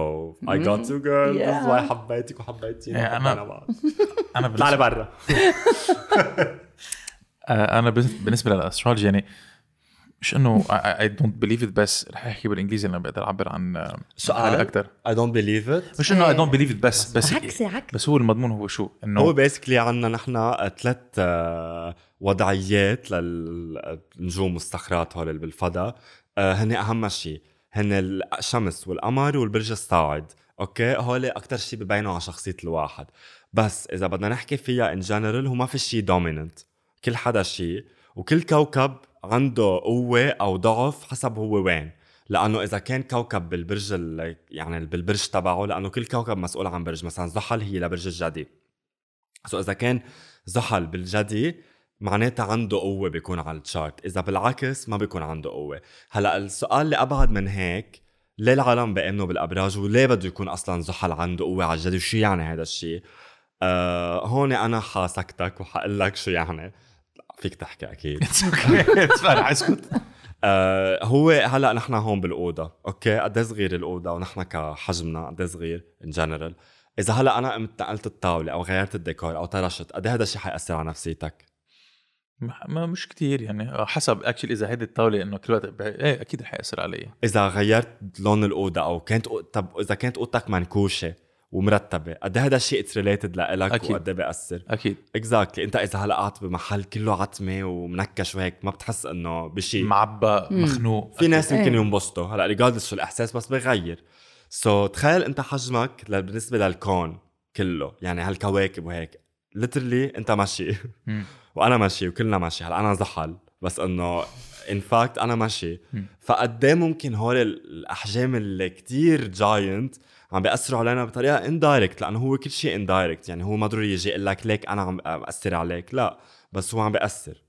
I got girl This is why Yeah. حبيتك وحبيتيني بعض. [LAUGHS] أنا طلعي بالنسبة برا [LAUGHS] آه، أنا بالنسبة بالنسبة للأسترولوجي يعني مش إنه اي دونت بليف ات بس رح أحكي بالإنجليزي لأنه بقدر أعبر عن سؤال؟ أكثر I don't believe it. مش إنه اي. دونت بليف ات بس بس عكسي عكسي. بس هو المضمون هو شو؟ هو انه بيسكلي عنا نحن ثلاث آه، وضعيات للنجوم والصخرات هول اللي بالفضاء. آه، هن أهم شيء هن الشمس والقمر والبرج الصاعد. okay؟ هول أكثر شيء ببينوا على شخصية الواحد. بس إذا بدنا نحكي فيها in general هو ما في شيء dominant كل حدا شيء وكل كوكب عنده قوة أو ضعف حسب هو وين. لأنه إذا كان كوكب بالبرج ال- يعني بالبرج تبعه لأنه كل كوكب مسؤول عن برج. مثلا زحل هي لبرج الجدي so إذا كان زحل بالجدي معناتها عنده قوة بيكون على التشارت إذا بالعكس ما بيكون عنده قوة. هلأ السؤال اللي أبعد من هيك ليه العالم بيأمنوا بالأبراج؟ وليه بده يكون أصلا زحل عنده قوة على الجدي وشو يعني هذا الشيء؟ آه هون أنا حسكتك وحقول لك شو يعني. فيك تحكي أكيد. رح اسكت [LAUGHS] آه هو هلأ نحن هون بالأوضة. أوكي؟ قد إيه صغير الأوضة؟ ونحن كحجمنا قد إيه صغير in general إذا هلأ أنا قمت نقلت الطاولة أو غيرت الديكور أو طرشت قد إيه هذا الشيء حيأثر على نفسيتك؟ ما مش كتير يعني. آه، حسب actually إذا هيدي الطاولة إنه كل وقت إيه أكيد رح يأثر علي. إذا غيرت لون الأوضة أو كانت. طب إذا كانت أوضتك منكوشة ومرتبة. قد هذا الشيء it's related لك أكيد. وقد إيه بيأثر؟ أكيد. exactly انت إذا هلا قاعد بمحل كله عتمة ومنكش وهيك ما بتحس إنه بشيء معبى مم. مخنوق. في ناس يمكن إيه. ينبسطوا. هلا regardless شو الإحساس بس بغير. so, تخيل أنت حجمك ل- بالنسبة للكون كله يعني هالكواكب وهيك. literally أنت ماشي. [LAUGHS] وأنا ماشي وكلنا ماشي. هلا أنا زحل بس إنه in fact أنا ماشي. فقد إيه ممكن هول ال- الأحجام اللي كتير جاينت عم بيأثروا علينا بطريقة indirect لأنه هو كل شيء indirect يعني هو ما ضروري يجي يقول لك ليك أنا عم بأثر عليك. لا بس هو عم بيأثر.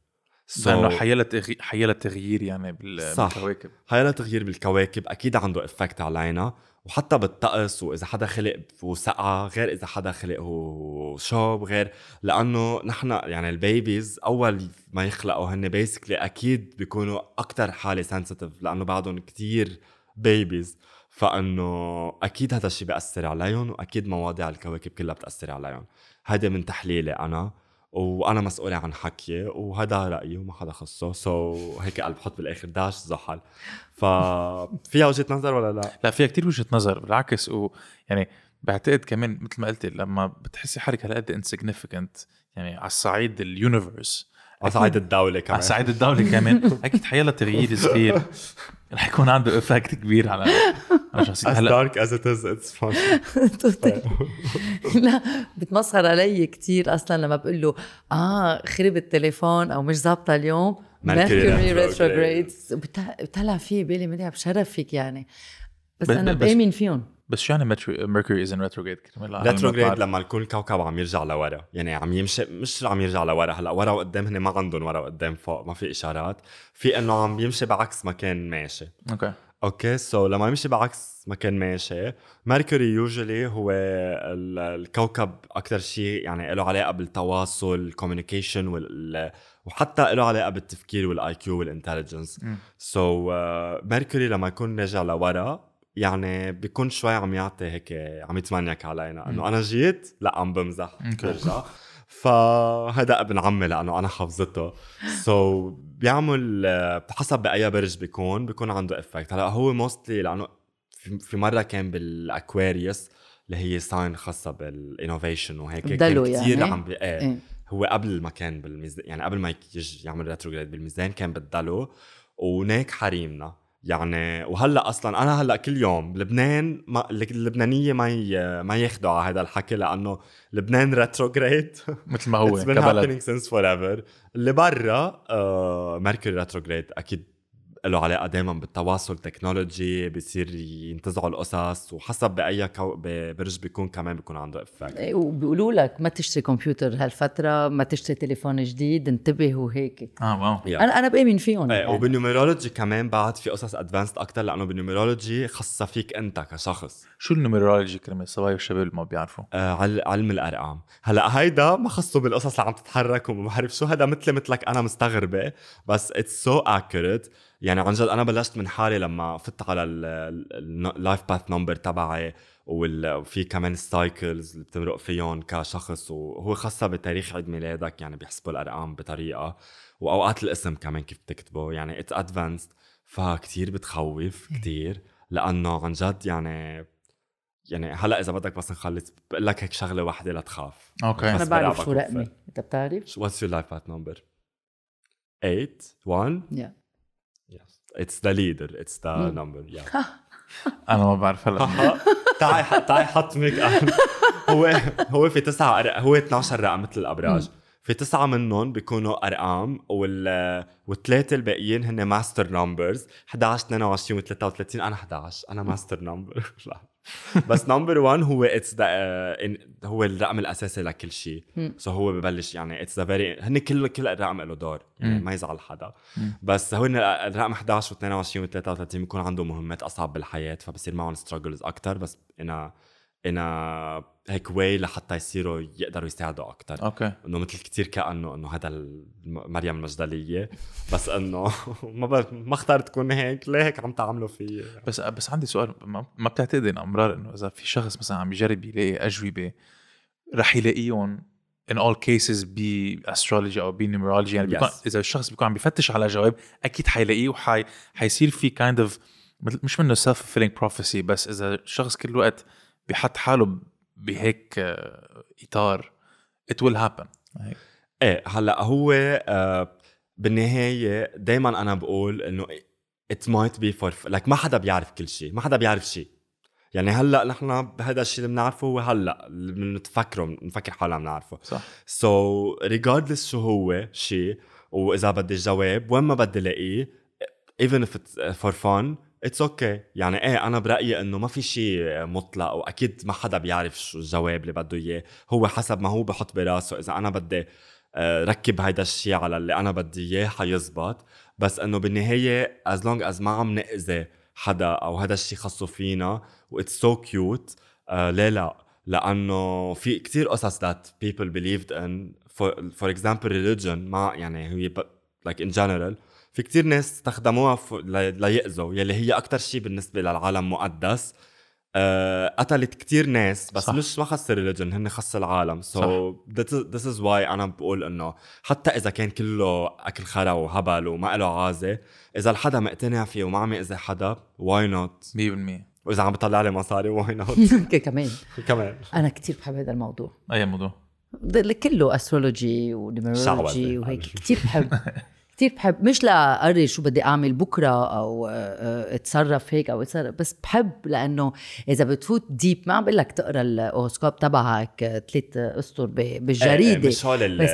so لأنه حيلا تغيير حيلا تغيير يعني بال- صح. بالكواكب. هيلا تغيير بالكواكب أكيد عنده effect علينا. وحتى بالطقس وإذا حدا خلق وسقعه غير إذا حدا خلق وشوب غير. لأنه نحن يعني ال babies أول ما يخلقوا هن basically أكيد بيكونوا أكثر حالة sensitive لأنه بعدهم كتير babies فأنه أكيد هذا الشيء بيأثر عليهم وأكيد مواضيع الكواكب كلها بتأثر عليهم هذا من تحليلي أنا وأنا مسؤوله عن حكي وهذا رأيي وما حدا خصه. so, هيك قلب بحط بالآخر داش زحل. ففيها [LAUGHS] وجهة نظر ولا لا؟ لا فيها كتير وجهة نظر بالعكس و يعني بعتقد كمان مثل ما قلت لما بتحسي حالك هالقد insignificant يعني على الصعيد ال universe على صعيد الدولة كمان. على صعيد الدولة كمان. [LAUGHS] أكيد حيلا تغيير صغير. رح يكون عنده effect كبير على على شخصيتي as هلا dark as it is it's fun. [LAUGHS] لا بتمسخر علي كتير أصلا لما بقول له آه خرب التليفون أو مش ظابطة اليوم. Mercury. retrograde بطلع فيه بالي مدري بشرفك يعني. بس أنا بآمن فيهم. بس شو يعني Mercury is in retrograde retrograde لما يكون الكوكب عم يرجع لورا. يعني عم يمشي مش عم يرجع لورا. هلا ورا وقدام هن ما عندهم ورا وقدام فوق ما في إشارات. في إنه عم يمشي بعكس ما كان ماشي. أوكي. أوكي so لما يمشي بعكس ما كان ماشي Mercury usually هو ال- الكوكب أكثر شيء يعني له علاقة بالتواصل ال communication وال وحتى له علاقة بالتفكير وال IQ وال intelligence. so Mercury لما يكون راجع لورا يعني بيكون شوي عم يعطي هيك عم يتمنيك علينا. إنه أنا جيت لا عم بمزح. برجع. فهذا ابن عمي لأنه أنا حافظته. so, بيعمل حسب بأي برج بيكون بيكون عنده effect هلأ هو mostly لأنه في مرة كان بال Aquarius اللي هي sign خاصة بال innovation وهيك كان كثير يعني؟ عم بي... إيه. إيه. هو قبل ما كان بالميزان يعني قبل ما يجي يعمل ريتروجريد بالميزان كان بالدلو وناك حريمنا. يعني وهلأ أصلا أنا هلأ كل يوم بلبنان ما اللبنانية ما ي... ما ياخذوا على هذا الحكي لأنه لبنان ريتروجريد [LAUGHS] مثل ما هو It's been كبلد. happening since forever. اللي برا آه ميركوري ريتروجريد أكيد له علاقه دائما بالتواصل تكنولوجي بصير ينتزعوا القصص وحسب بأي كو... برج بيكون كمان بيكون عنده effect إيه، وبيقولوا لك ما تشتري كمبيوتر هالفترة ما تشتري تليفون جديد انتبه وهيك آه wow. أنا أنا بأمن فيهم. إيه يعني. وبال numerology كمان بعد في قصص advanced أكثر لأنه بال numerology خاصة فيك أنت كشخص. شو ال numerology كلمه الصبايا والشباب اللي ما بيعرفوا. آه عل- علم الأرقام. هلأ هيدا ما خصه بالقصص اللي عم تتحرك وما بعرف شو هذا مثلي مثلك أنا مستغربة بس it's so accurate يعني عن جد أنا بلشت من حالي لما فت على ال life path number تبعي وال- وفي كمان ال cycles اللي بتمرق فيهم كشخص وهو خاصة بتاريخ عيد ميلادك يعني بيحسبوا الأرقام بطريقة وأوقات الاسم كمان كيف بتكتبه. يعني it's advanced فكتير بتخوف كتير لأنه عن جد يعني يعني هلأ إذا بدك بس نخلص بقول لك هيك شغلة واحدة لتخاف أوكي. أنا بعرف شو رقمي. أنت بتعرف؟ what's your life path number 8 1 يا Yes. It's the leader. It's the مم. number. Yeah. [LAUGHS] أنا ما بعرف هلا [LAUGHS] تعي تعي حط make up [LAUGHS] هو هو في تسعة أرق... هو 12 رقم مثل الأبراج في تسعة منهم بيكونوا أرقام وال والثلاثة الباقيين هن master numbers 11 22 و 33 أنا 11 أنا master number بس number 1 هو it's the هو الرقم الأساسي لكل شيء. so هو ببلش يعني it's the very هن كل كل الرقم له دور يعني. ما يزعل حدا. بس هو الرقم 11 و22 و33 بيكون عندهم مهمات أصعب بالحياة فبصير معهم struggles أكثر بس أنا أنا هيك why لحتى يصيروا يقدروا يساعدوا أكثر أوكي. إنه مثل كتير كأنه إنه هذا مريم المجدلية. بس إنه [LAUGHS] ما ب... ما اخترت تكون هيك. ليه هيك عم تعملوا فيي بس بس عندي سؤال. ما, بتعتقد إن أمرار إنه إذا في شخص مثلا عم يجرب يلاقي أجوبة رح يلاقيهم in all cases ب astrology أو ب numerology يعني بيكون Yes. إذا الشخص بيكون عم بيفتش على جواب أكيد حيلاقيه وحي حيصير في kind of مثل- مش منه self fulfilling prophecy بس إذا الشخص كل الوقت بيحط حاله بهيك آه، إطار. It will happen. هيك. إيه هلأ هو آه بالنهاية دائما أنا بقول إنه it might be for like ما حدا بيعرف كل شيء ما حدا بيعرف شيء يعني هلأ نحن بهذا الشيء اللي بنعرفه هو هلأ اللي بنتفكره بنفكر حالنا بنعرفه صح. so, regardless شو هو شيء وإذا بدي الجواب وين ما بدي الاقيه even if it's for fun it's okay. يعني إيه أنا برأيي إنه ما في شيء مطلق وأكيد ما حدا بيعرف شو الجواب اللي بده إياه. هو حسب ما هو بحط براسه إذا أنا بدي آه، ركب هيدا الشيء على اللي أنا بدي إياه حيزبط. بس إنه بالنهاية as long as ما عم نأذي حدا أو هذا الشيء خصو فينا what's so cute ليه لا؟ لأنه في كتير قصص people believed in. For, for example religion ما يعني هي like in general في كتير ناس استخدموها ليأذوا يلي هي أكتر شيء بالنسبة للعالم مقدس. آه، قتلت كتير ناس بس صح. مش ما خص ال religion هن خص العالم. so this is why أنا بقول إنه حتى إذا كان كله أكل خرا وهبل وما له عازة إذا الحدا مقتنع فيه وما عم يأذي حدا why not 100% وإذا عم بيطلع لي مصاري why [LAUGHS] not كمان. كمان. أنا كتير بحب هذا الموضوع. أي موضوع؟ كله astrology و numerology وهيك. كثير بحب. [LAUGHS] كثير بحب مش لأقرر شو بدي أعمل بكرة أو آه، آه، أتصرف هيك أو أتصرف بس بحب لأنه إذا بتفوت deep ما عم بقول لك تقرأ ال horoscope تبعك ثلاث أسطر بالجريده إيه، مش هول بس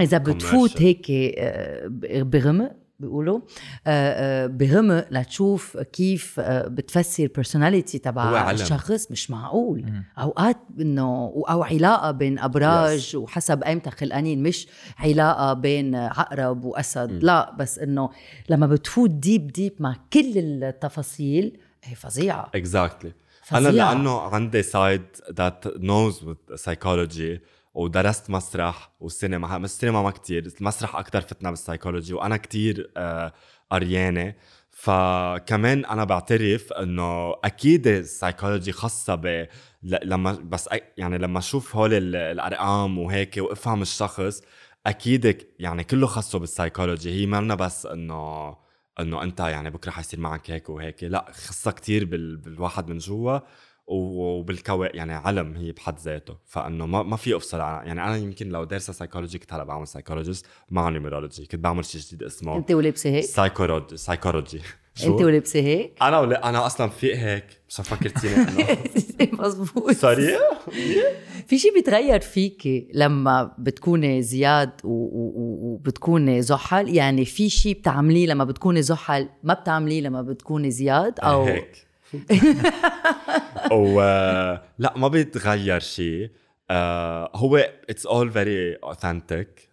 إذا بتفوت هيك آه، بغمق بيقولوا آه، آه، بغمق لتشوف كيف آه، بتفسر personality تبع الشخص مش معقول م. أوقات إنه أو علاقة بين أبراج yes. وحسب أيمتى خلقانين مش علاقة بين عقرب وأسد م. لا بس إنه لما بتفوت deep deep مع كل التفاصيل هي فظيعة exactly. أنا لأنه عندي side that knows psychology ودرست مسرح والسينما السينما ما كتير المسرح أكثر فتنا بالسايكولوجي وأنا كتير آه، قريانه فكمان أنا بعترف إنه أكيد السايكولوجي خاصة ب لما بس يعني لما أشوف هول الأرقام وهيك وأفهم الشخص أكيد يعني كله خاصه بالسايكولوجي. هي مالنا بس إنه إنه أنت يعني بكرة حيصير معك هيك وهيك. لا خصها كتير بالواحد من جوا. وبالكو يعني علم هي بحد ذاته. فإنه ما ما في أفصل يعني أنا يمكن لو دارسة سايكولوجي كنت هلا بعمل psychologist مع numerology كنت بعمل شيء جديد اسمه أنت ولابسه هيك؟ psychology psychology أنت ولابسه هيك؟ أنا ولا أنا أصلا فيق هيك مش فكرتيني إنه. [LAUGHS] مزبوط sorry في شيء بيتغير فيك لما بتكوني زياد وبتكوني زحل؟ يعني في شيء بتعمليه لما بتكوني زحل ما بتعمليه لما بتكوني زياد؟ أو هيك. و [LAUGHS] لا ما بيتغير شيء آه هو it's all very authentic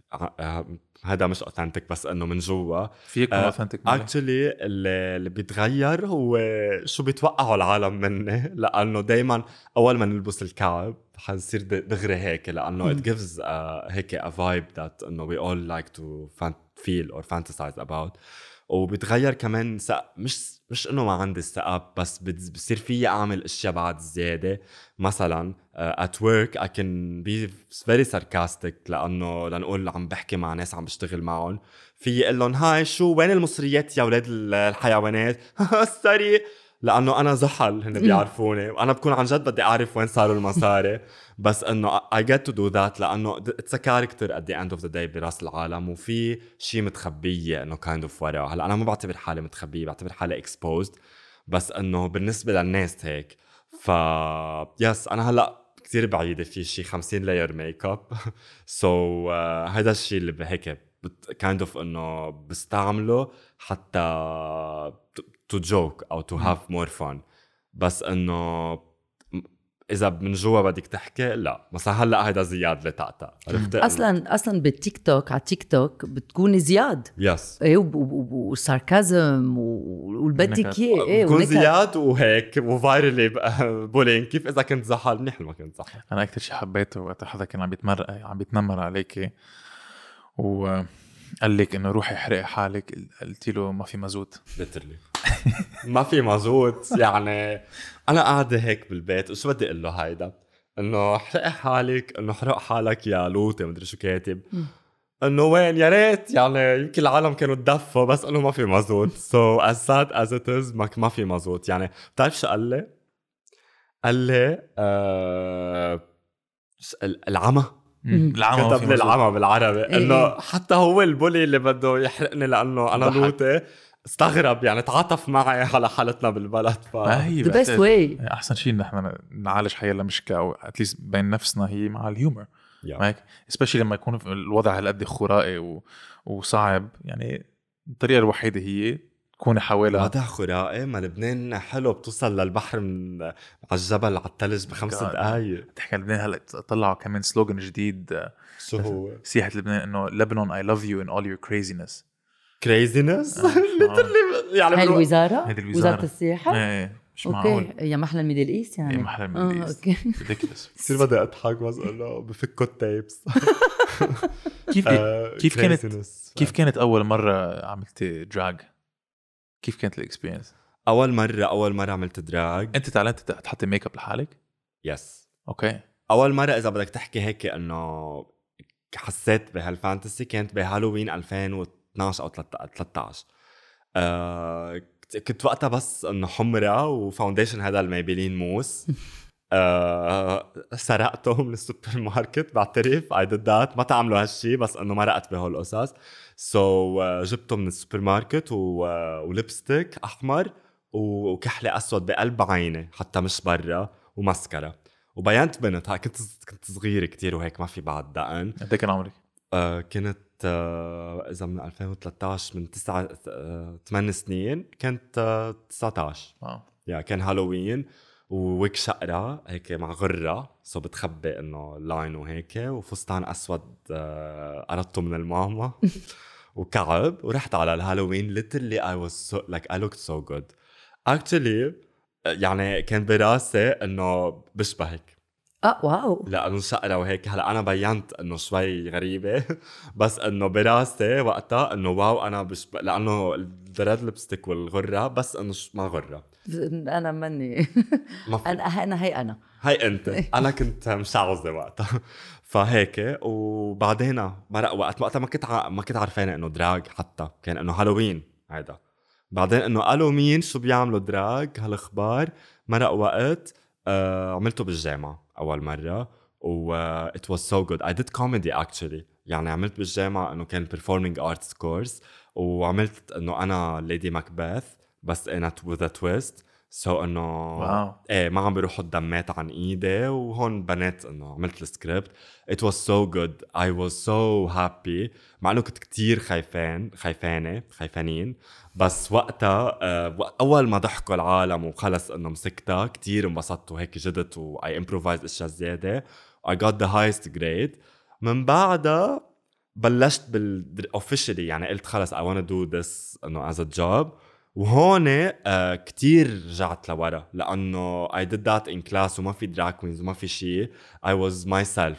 هذا مش authentic بس إنه من جوا. في يكون authentic actually اللي, اللي بيتغير هو شو بيتوقعوا العالم مني. [LAUGHS] لأنه دائما أول ما نلبس الكعب حنصير دغري هيك لأنه it gives هيك a vibe that إنه we all like to feel or fantasize about وبتغير كمان. مش مش إنه ما عندي الثقه بس بصير فيي أعمل أشياء بعد زيادة. مثلا at work I can be very sarcastic لأنه لنقول عم بحكي مع ناس عم بشتغل معهم. في أقول لهم هاي شو وين المصريات يا أولاد الحيوانات؟ [LAUGHS] sorry لأنه أنا زحل هن بيعرفوني. وأنا بكون عن جد بدي أعرف وين صاروا المصاري. بس إنه I get to do that لأنه it's a character at the end of the day براس العالم وفي شيء متخبية إنه kind of ورا هلأ أنا ما بعتبر حالي متخبيه بعتبر حالي exposed بس إنه بالنسبة للناس هيك. ف يس أنا هلأ كثير بعيدة في شيء 50 لاير ميك اب سو هذا الشيء اللي هيك كايند اوف إنه بستعمله حتى تو جوك أو تو هاف مور فن بس إنه إذا من جوا بدك تحكي لا. مثلا هلأ هيدا زياد تقطع عرفت أصلا أصلا بالتيك توك على تيك توك بتكون زياد. yes إيه وال sarcasm واللي بدك اياه إيه بكون زياد وهيك و fairly [LAUGHS] bullying كيف إذا كنت زحل؟ منيح ما كنت زحل. أنا أكثر شيء حبيته وقت حدا كان عم بيتمر عم بيتنمر عليكي. و قال لك إنه روحي احرقي حالك. قلت له ما في مازوت literally ما في مازوت يعني أنا قاعدة هيك بالبيت وشو بدي أقول له هيدا؟ إنه احرقي حالك إنه احرق حالك يا لوطي مدري شو كاتب. إنه وين؟ يا ريت يعني يمكن العالم كانوا تدفوا بس إنه ما في مازوت. so as sad as it is ما في مازوت. يعني بتعرف شو قال لي؟ قال لي آه العمى. العمى كتب لي العمى بالعربي. إيه. إنه. حتى هو ال bully اللي بده يحرقني لأنه أنا لوطي استغرب يعني تعاطف معي على حالتنا بالبلد ف هي the best way أحسن شيء نحن نعالج حيلا مشكله أو at least بين نفسنا هي مع ال humor هيك specially لما يكون الوضع هالقد خرائي و... وصعب يعني الطريقة الوحيدة هي كوني حوالي وضع خرائي ما لبنان حلو بتوصل للبحر من على الجبل على الثلج بخمس دقائق تحكي لبنان هلا طلعوا كمان slogan جديد شو هو؟ سياحة لبنان إنه لبنان I love you in all your craziness craziness؟ [LAUGHS] يعني هاي الوزارة؟ هيدي الوزارة وزارة السياحة؟ إيه مش okay معقول يا محلى ال Middle East يعني يا محلى ال Middle آه، East okay [LAUGHS] ridiculous كثير بدي أضحك بس إنه بفكوا ال tapes [LAUGHS] كيف آه، كيف كانت. كيف كانت أول مرة عملت drag؟ كيف كانت ال experience؟ أول مرة أول مرة عملت drag أنت تعلمت تحطي ميك اب لحالك؟ yes okay أول مرة إذا بدك تحكي هيك إنه حسيت بهال fantasy كانت بهالوين 2012 أو 13 آه كنت وقتها بس إنه حمرة و foundation هذا ال Maybelline mousse. آه سرقته من السوبر ماركت بعترف I did that ما تعملوا هالشي بس إنه مرقت بهول القصص. so so, uh, جبته من السوبر ماركت و... uh, و lipstick أحمر و- وكحلة أسود بقلب عيني حتى مش برا ومسكرة. وبينت بنت كنت كنت صغير كتير وهيك ما في بعد دقن. قد إيه كان عمرك؟ آه كنت آه إذا من 2013 من 9 آه 8 سنين كنت آه 19 wow yeah كان Halloween و wig شقرة هيك مع غرة. so بتخبي إنه line وهيك وفستان أسود آه قرضته من الماما [LAUGHS] وكعب. ورحت على ال Halloween literally I was so like I looked so good. Actually يعني كان براسي إنه بشبهك. آه wow. لأنه شقرة وهيك هلأ أنا بينت إنه شوي غريبة بس إنه براسي وقتها إنه wow أنا بشبه لأنه ال red lipstick والغرة بس إنه ما غرة. أنا مني. [LAUGHS] ما في. أنا أنا هي أنا. هاي أنت. أنا كنت مشعوذة وقتها. فهيك وبعدين مرق وقت وقتها ما كنت ع... ما كنت عارفانه إنه drag حتى كان إنه هالوين هيدا. بعدين إنه قالوا مين شو بيعملوا drag هالأخبار مرق وقت آه عملته بالجامعة. أول مرة و it was so good I did comedy actually يعني عملت بالجامعة إنه كان performing arts course وعملت إنه أنا Lady Macbeth بس in a with a twist. so إنه wow. إيه ما عم بيروحوا الدمات عن إيدي وهون بنيت إنه عملت السكريبت. It was so good. I was so happy. مع إنه كنت كتير خايفان خايفانة خايفانين. بس وقتها آه أول ما ضحكوا العالم وخلص إنه مسكتها كتير انبسطت وهيك زدت و I improvised أشياء زيادة. I got the highest grade. من بعدها بلشت بال officially يعني قلت خلص I wanna do this إنه as a job. وهون آه كتير رجعت لورا لأنه I did that in class وما في drag queens وما في شيء I was myself.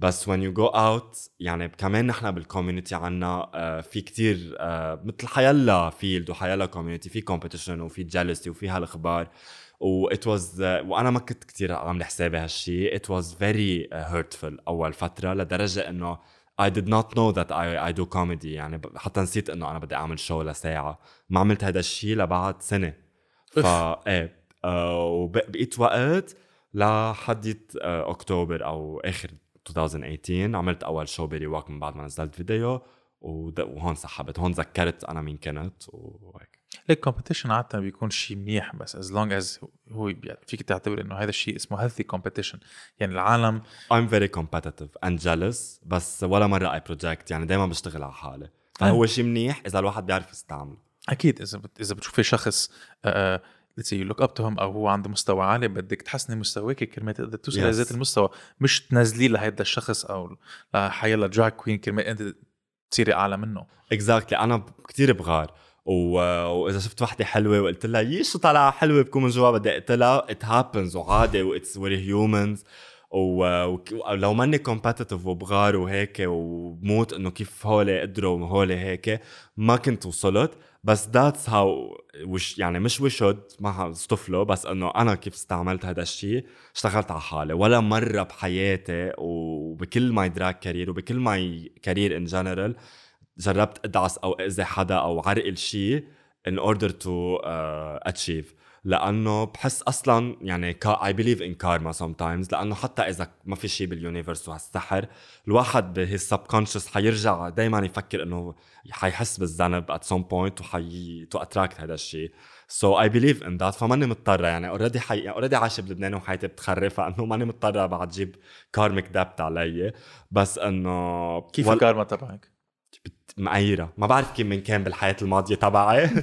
بس when you go out يعني كمان نحن بال community عنا آه في كتير آه مثل حيلا field وحيلا community في competition وفي jealousy وفي هالأخبار. و it was آه وأنا ما كنت كتير عامل حسابي هالشيء it was very uh, hurtful أول فترة لدرجة إنه I did not know that I, I do comedy. يعني حتى نسيت إنه أنا بدي أعمل show لساعة. ما عملت هذا الشيء لبعد سنة. فا إيه. آه وبقيت وقت لحديت آه أكتوبر أو آخر 2018 عملت أول show برواق من بعد ما نزلت فيديو. وهون سحبت. هون ذكرت أنا مين كنت. وهيك. like competition عادة بيكون شيء منيح بس as long as هو بي- فيك تعتبر إنه هذا الشيء اسمه healthy competition يعني العالم I'm very competitive and jealous بس ولا مرة I project يعني دايما بشتغل على حالي. فهو شيء منيح إذا الواحد بيعرف يستعمله. أكيد إذا بت... إذا بتشوفي شخص آه let's you look up to أو هو عنده مستوى عالي بدك تحسني مستواك كرمال تقدر توصل Yes. لذات المستوى. مش تنزليه لهيدا الشخص أو لحيلا drag queen كرمال أنت تصيري أعلى منه. exactly أنا كتير بغار. وإذا شفت وحدة حلوة وقلت لها يي شو طالعه حلوة بكون من جوا؟ بدي أقتلها. it happens وعادي و it's we're humans ولو ماني competitive وبغار وهيك وبموت إنه كيف هولي قدروا وهولي هيك ما كنت وصلت. بس that's how وش يعني مش وشد ما اصطفله بس إنه أنا كيف استعملت هذا الشيء اشتغلت على حالي. ولا مرة بحياتي وبكل my drag career وبكل my career in general جربت أدعس أو أذي حدا أو عرقل شيء in order to uh, achieve. لأنه بحس أصلا يعني I believe in karma sometimes. لأنه حتى إذا ما في شيء بال universe وهالسحر الواحد ب his subconscious حيرجع دائما يفكر إنه حيحس بالذنب at some point وحي to attract هذا الشيء so I believe in that. فماني مضطرة. يعني already حي... already عايشة بلبنان وحياتي بتخرب فإنه ماني مضطرة بعد جيب karmic debt علي. بس إنه كيف وال- الكارما تبعك؟ مقيرة ما بعرف كيف من كان بالحياة الماضية تبعي. [LAUGHS]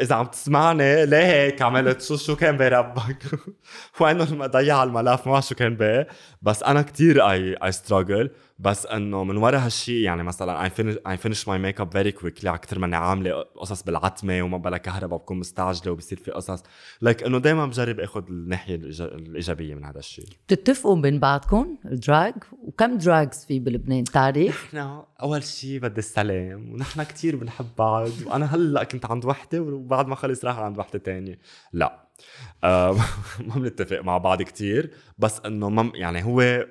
إذا عم تسمعني ليه هيك عملت؟ شو شو كان بربك [LAUGHS] وإنه ضيع الملف ما شو كان بيه بس أنا كتير I I struggle بس إنه من ورا هالشيء يعني مثلا I finish I finish my makeup very quickly أكثر ماني عاملة قصص بالعتمة وما بلا كهرباء بكون مستعجلة وبصير في قصص. Like إنه دائما بجرب آخذ الناحية الإيجابية من هذا الشيء بتتفقوا بين بعضكم ال drag؟ وكم drags في بلبنان؟ تعرف؟ نحن أول شيء بدي السلام ونحن كثير بنحب بعض. وأنا هلأ كنت عند وحدة وبعد ما خلص راح عند وحدة تانية. لا. [LAUGHS] آه ما بنتفق مع بعض كثير بس إنه يعني هو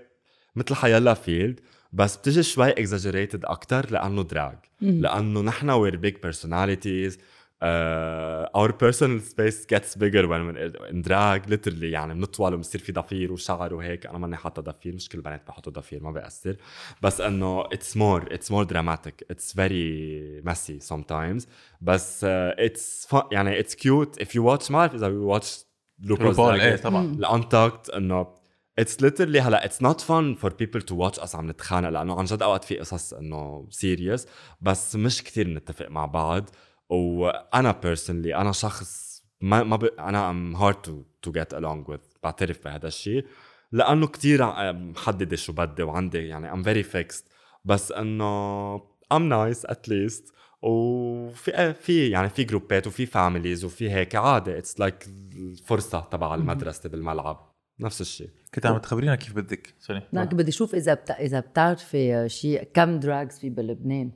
مثل حيلا field بس بتجي شوي exaggerated أكثر لأنه drag لأنه نحن we're big personalities our personal space gets bigger when in drag literally يعني بنطول وبصير في ضفير وشعر وهيك. أنا ماني حاطة ضفير. مش كل البنات بحطوا ضفير ما بيأثر. بس إنه it's more it's more dramatic it's very messy sometimes بس it's uh, يعني it's cute if you watch ما بعرف إذا you watch RuPaul's إيه طبعا. ال Untucked إنه it's literally هلا it's not fun for people to watch us عم نتخانق لأنه عن جد أوقات في قصص إنه serious بس مش كثير نتفق مع بعض. وأنا personally أنا شخص ما ما ب... أنا I'm hard to to get along with بعترف بهذا الشيء لأنه كثير محددة شو بدي وعندي يعني I'm very fixed بس إنه I'm nice at least وفي في يعني في جروبات وفي families وفي هيك عادي it's like like الفرصة تبع المدرسة بالملعب. نفس الشيء. كنت عم تخبرينا كيف بدك sorry. لا بدي أشوف إذا بتا... إذا بتعرفي شيء كم drags في بلبنان.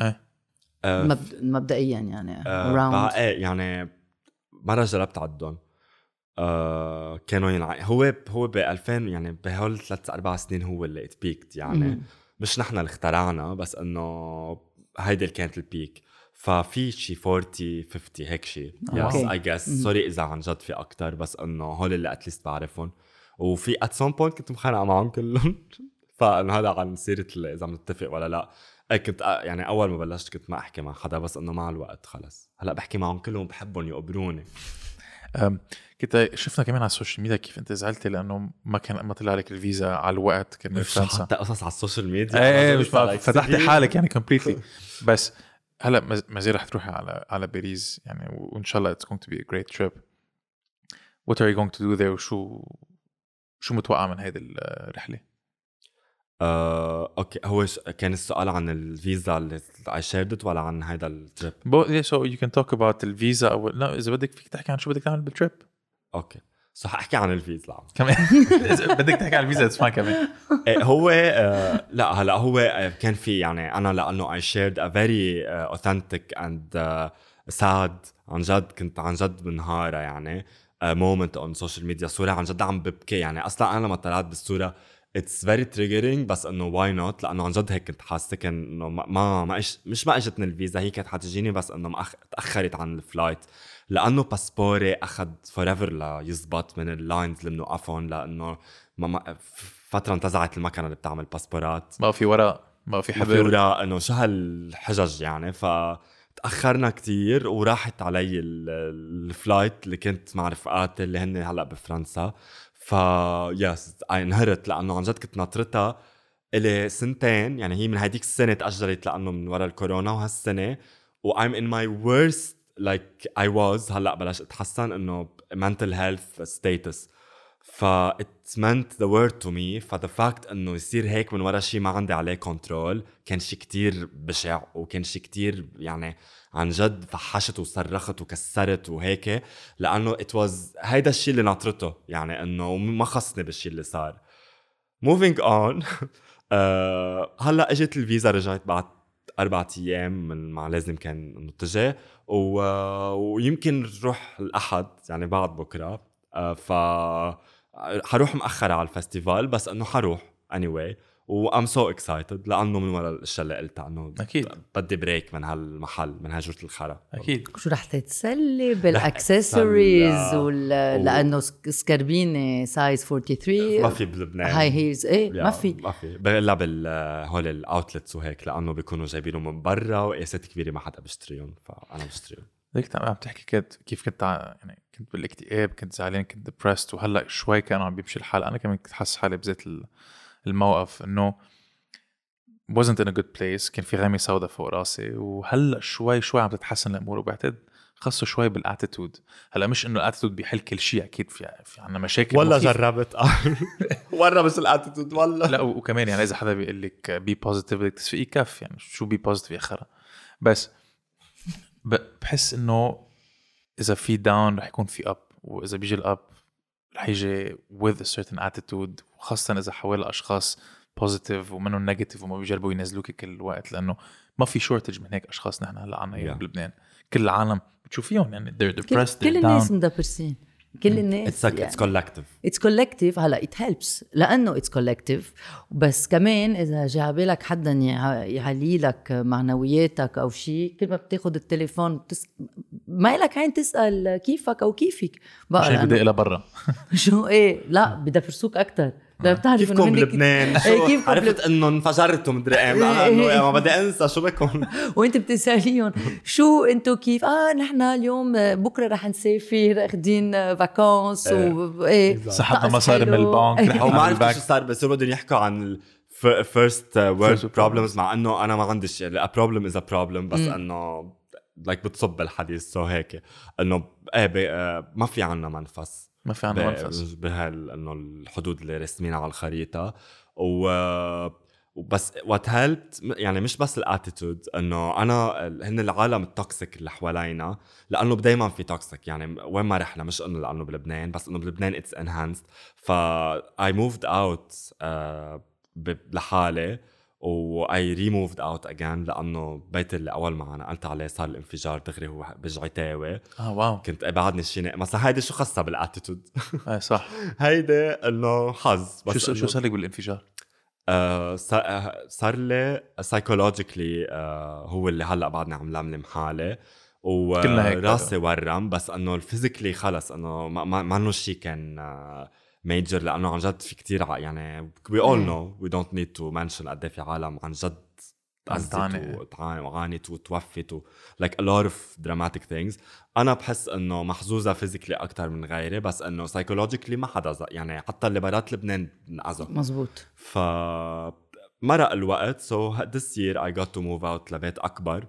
إيه. آه مب... مبدئيا يعني آه إيه يعني مره جربت عدهم آه كانوا ينع... هو هو ب 2000 يعني بهول ثلاث أربع سنين هو اللي it peaked يعني مم. مش نحن اللي اخترعنا بس إنه هيدي اللي كانت ال peak ففي شي 40 50 هيك شيء yes I guess sorry إذا عن جد في أكثر بس إنه هول اللي at least بعرفهم. وفي at some point كنت مخانقة معهم كلهم. [LAUGHS] فانه هذا عن سيرة إذا بنتفق ولا لا. كنت يعني أول ما بلشت كنت ما أحكي مع حدا بس إنه مع الوقت خلص. هلأ بحكي معهم كلهم بحبهم يقبروني كنت شفنا كمان على ال social media كيف أنت زعلتي لأنه ما كان ما طلع لك الفيزا على الوقت كان من فرنسا قصص على ال social media. إيه, إيه مش فتحتي حالك يعني completely [LAUGHS] بس هلأ مازال رح تروحي على على باريس يعني وإن شاء الله it's going to be a great trip. What are you going to do there وشو شو متوقع من هيدي الرحلة؟ آه، okay. هو كان السؤال عن الفيزا اللي I shared ولا عن هيدا ال trip؟ both so you can talk about الفيزا أو لا إذا بدك فيك تحكي عن شو بدك تعمل بال trip okay. صح أحكي عن الفيزا. كمان. [LAUGHS] بدك تحكي عن الفيزا تسمع كمان. [LAUGHS] إيه، هو آه لا هلا هو آه، كان في يعني أنا لأنه I shared a very authentic and sad عن جد كنت عن جد منهارة يعني. moment on social media صورة عن جد عم ببكي. يعني أصلا أنا لما طلعت بالصورة it's very triggering بس إنه why not لأنه عن جد هيك كنت حاسة كان انه ما ما إش مش ما إجتني الفيزا هي كانت حتجيني بس إنه. تأخرت عن ال flight لأنه باسبوري أخذ forever ليزبط من ال lines اللي بنوقفهم لأنه ما ما فترة انتزعت المكنه اللي بتعمل باسبورات ما في ورق ما في حبر ما في ورق إنه شو هالحجج يعني. ف تأخرنا كتير وراحت علي ال flight اللي كنت مع رفقاتي اللي هن هلأ بفرنسا. ف yes انهرت لأنه عن جد كنت ناطرتها إلي سنتين يعني هي من هديك السنة تاجلت لأنه من ورا الكورونا وهالسنة. و I'm in my worst like I was هلأ بلش أتحسن إنه mental health status. ف it meant the world to me. ف the fact إنه يصير هيك من ورا شيء ما عندي عليه control كان شيء كتير بشع وكان شيء كتير يعني عن جد فحشت وصرخت وكسرت وهيك. لأنه it was هيدا الشيء اللي ناطرته يعني إنه ما خصني بالشيء اللي صار. moving on uh, هلأ إجت الفيزا رجعت بعد أربعة أيام من ما لازم كان نتجه و... ويمكن نروح الأحد يعني بعد بكرة. uh, ف حروح مأخرة على ال festival بس إنه حروح anyway و I'm so excited لأنه من ورا الاشياء اللي قلتها إنه أكيد. بدي break من هالمحل من هالجورة الخرا. أكيد. شو رح تتسلي بالاكسسوارز وال... لأنه سكربيني size 43 ما في بلبنان. هاي heels إيه ما في. ما في. الا بال هول ال outlets وهيك لأنه بيكونوا جايبينهم من برا وقياسات كبيرة ما حدا بيشتريهم فأنا بشتريهم. ليك عم تحكي كيف كنت يعني كنت بالاكتئاب كنت زعلان كنت depressed وهلأ شوي كان عم بيمشي الحال. أنا كمان كنت حاسس حالي بذات الموقف إنه wasn't in a good place كان في غيمة سوداء فوق راسي وهلأ شوي شوي عم تتحسن الأمور. وبعتقد خصوا شوي بال attitude هلأ مش إنه ال attitude بيحل كل شيء أكيد في في عنا مشاكل ولا جربت. [LAUGHS] ورا بس ال attitude ولا لا وكمان يعني إذا حدا بيقول لك be positive بدك تسفقي كف يعني شو be positive يا خرا بس بحس إنه إذا في down رح يكون في up وإذا بيجي ال up رح يجي with a certain attitude وخاصة إذا حوالي أشخاص positive ومنهم negative وما بيجربوا ينزلوك كل الوقت لأنه ما في shortage من هيك أشخاص نحن هلأ عنا yeah. بلبنان. كل العالم بتشوفيهم يعني they're depressed كل, كل الناس مدبرسين. كل الناس it's it's collective it's collective هلا it helps لأنه it's collective بس كمان إذا جا بالك حدا يعلي لك معنوياتك أو شيء كل ما بتاخذ التليفون بتس... ما لك عين تسأل كيفك أو كيفك. بقى مش بدي برا. [LAUGHS] شو إيه؟ لا بدها فرسوك أكثر بتعرف كيفكم بلبنان؟ شو؟ كيف عرفت إنه انفجرتوا مدري إيه. ما بدي أنسى شو بكم [LAUGHS] وأنت بتسأليهم شو أنتم كيف؟ آه نحن اليوم بكرة رح نسافر اخذين فاكونس و إيه سحبنا مصاري من البنك أو ما عرفت شو صار بس بدهم يحكوا عن فيرست وورد بروبلمز مع إنه أنا ما عندي شيء. ا بروبلم از ا بروبلم بس إنه like بتصب الحديث so هيك. إنه إيه آه، ما في عنا منفس. ما في عنا منفس بهال إنه الحدود اللي رسمينها على الخريطة. و وبس what helped يعني مش بس ال attitude إنه أنا هن العالم ال toxic اللي حوالينا لأنه دائما في toxic يعني وين ما رحنا مش إنه لأنه بلبنان بس إنه بلبنان it's enhanced ف I moved out لحالي. و I re-moved out again لأنه بيت اللي أول ما نقلت عليه صار الانفجار دغري هو بجعيتاوي آه wow. كنت بعدني شيء مثلا هيدي شو خاصة بال attitude [LAUGHS] إيه صح. هيدي إنه حظ. بس شو شو صار لك بالانفجار؟ آه صار لي psychologically آه هو اللي هلأ بعدني عم لملم حالي. وراسي ورم بس إنه ال physically خلص إنه ما ما شيء كان آه major لأنه عن جد في كتير يعني we all know we don't need to mention قد في عالم عن جد تعاني وعانت وتوفت و like a lot of dramatic things. أنا بحس إنه محظوظة physically أكثر من غيري بس إنه psychologically ما حدا يعني حتى اللي برات لبنان انعزل مزبوط ف مرق الوقت so this year I got to move out لبيت أكبر.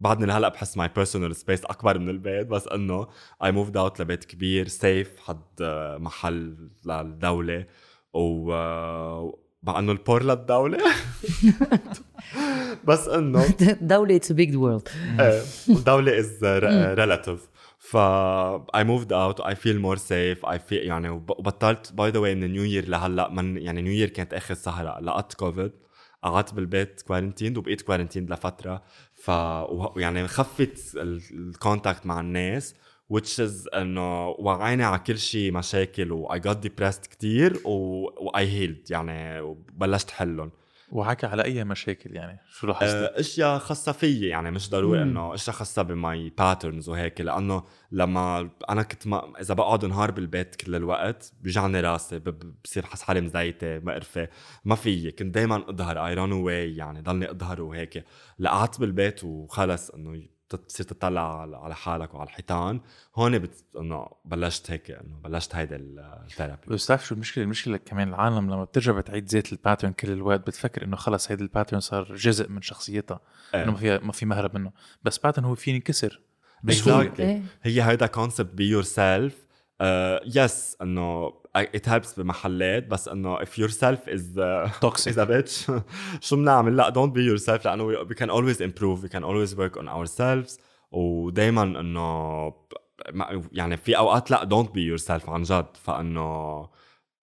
بعدني لهلا بحس my personal space أكبر من البيت بس إنه I moved out لبيت كبير safe حد محل للدولة. و مع إنه ال port للدولة. [LAUGHS] بس إنه [LAUGHS] دولة it's big word الدولة is relative ف I moved out I feel more safe I feel يعني وبطلت by the way من new year لهلا من يعني new year كانت آخر سهرة لقطت كوفيد. قعدت بالبيت quarantine وبقيت quarantine لفترة. ف يعني خفت ال contact مع الناس which is إنه وعيني على كل شيء مشاكل و I got depressed كتير و, I healed يعني وبلشت حلهم. وحكى على أي مشاكل يعني؟ شو لاحظت؟ آه، أشياء خاصة فيي يعني مش ضروري إنه أشياء خاصة ب my patterns وهيك لأنه لما أنا كنت ما إذا بقعد نهار بالبيت كل الوقت بيجعني راسي بصير بحس حالي مزيته مقرفه ما فيي كنت دائما اظهر I run away يعني ضلني اظهر وهيك. لقعدت بالبيت وخلص إنه تصير تطلع على حالك وعلى الحيطان. هون بت... إنه بلشت هيك إنه بلشت هيدا ال therapy [LAUGHS] بس بتعرف شو المشكلة؟ المشكلة كمان العالم لما بترجع بتعيد زيت ال pattern كل الوقت بتفكر إنه خلص هيدا ال pattern صار جزء من شخصيتها إيه. إنه ما في ما في مهرب منه. بس pattern هو في ينكسر بسهولة. إيه. هي هيدا concept be yourself yes إنه it helps بمحلات بس إنه if yourself is toxic. is a bitch شو بنعمل لا don't be yourself لأنه we can always improve we can always work on ourselves ودائما إنه يعني في أوقات لا don't be yourself عن جد فإنه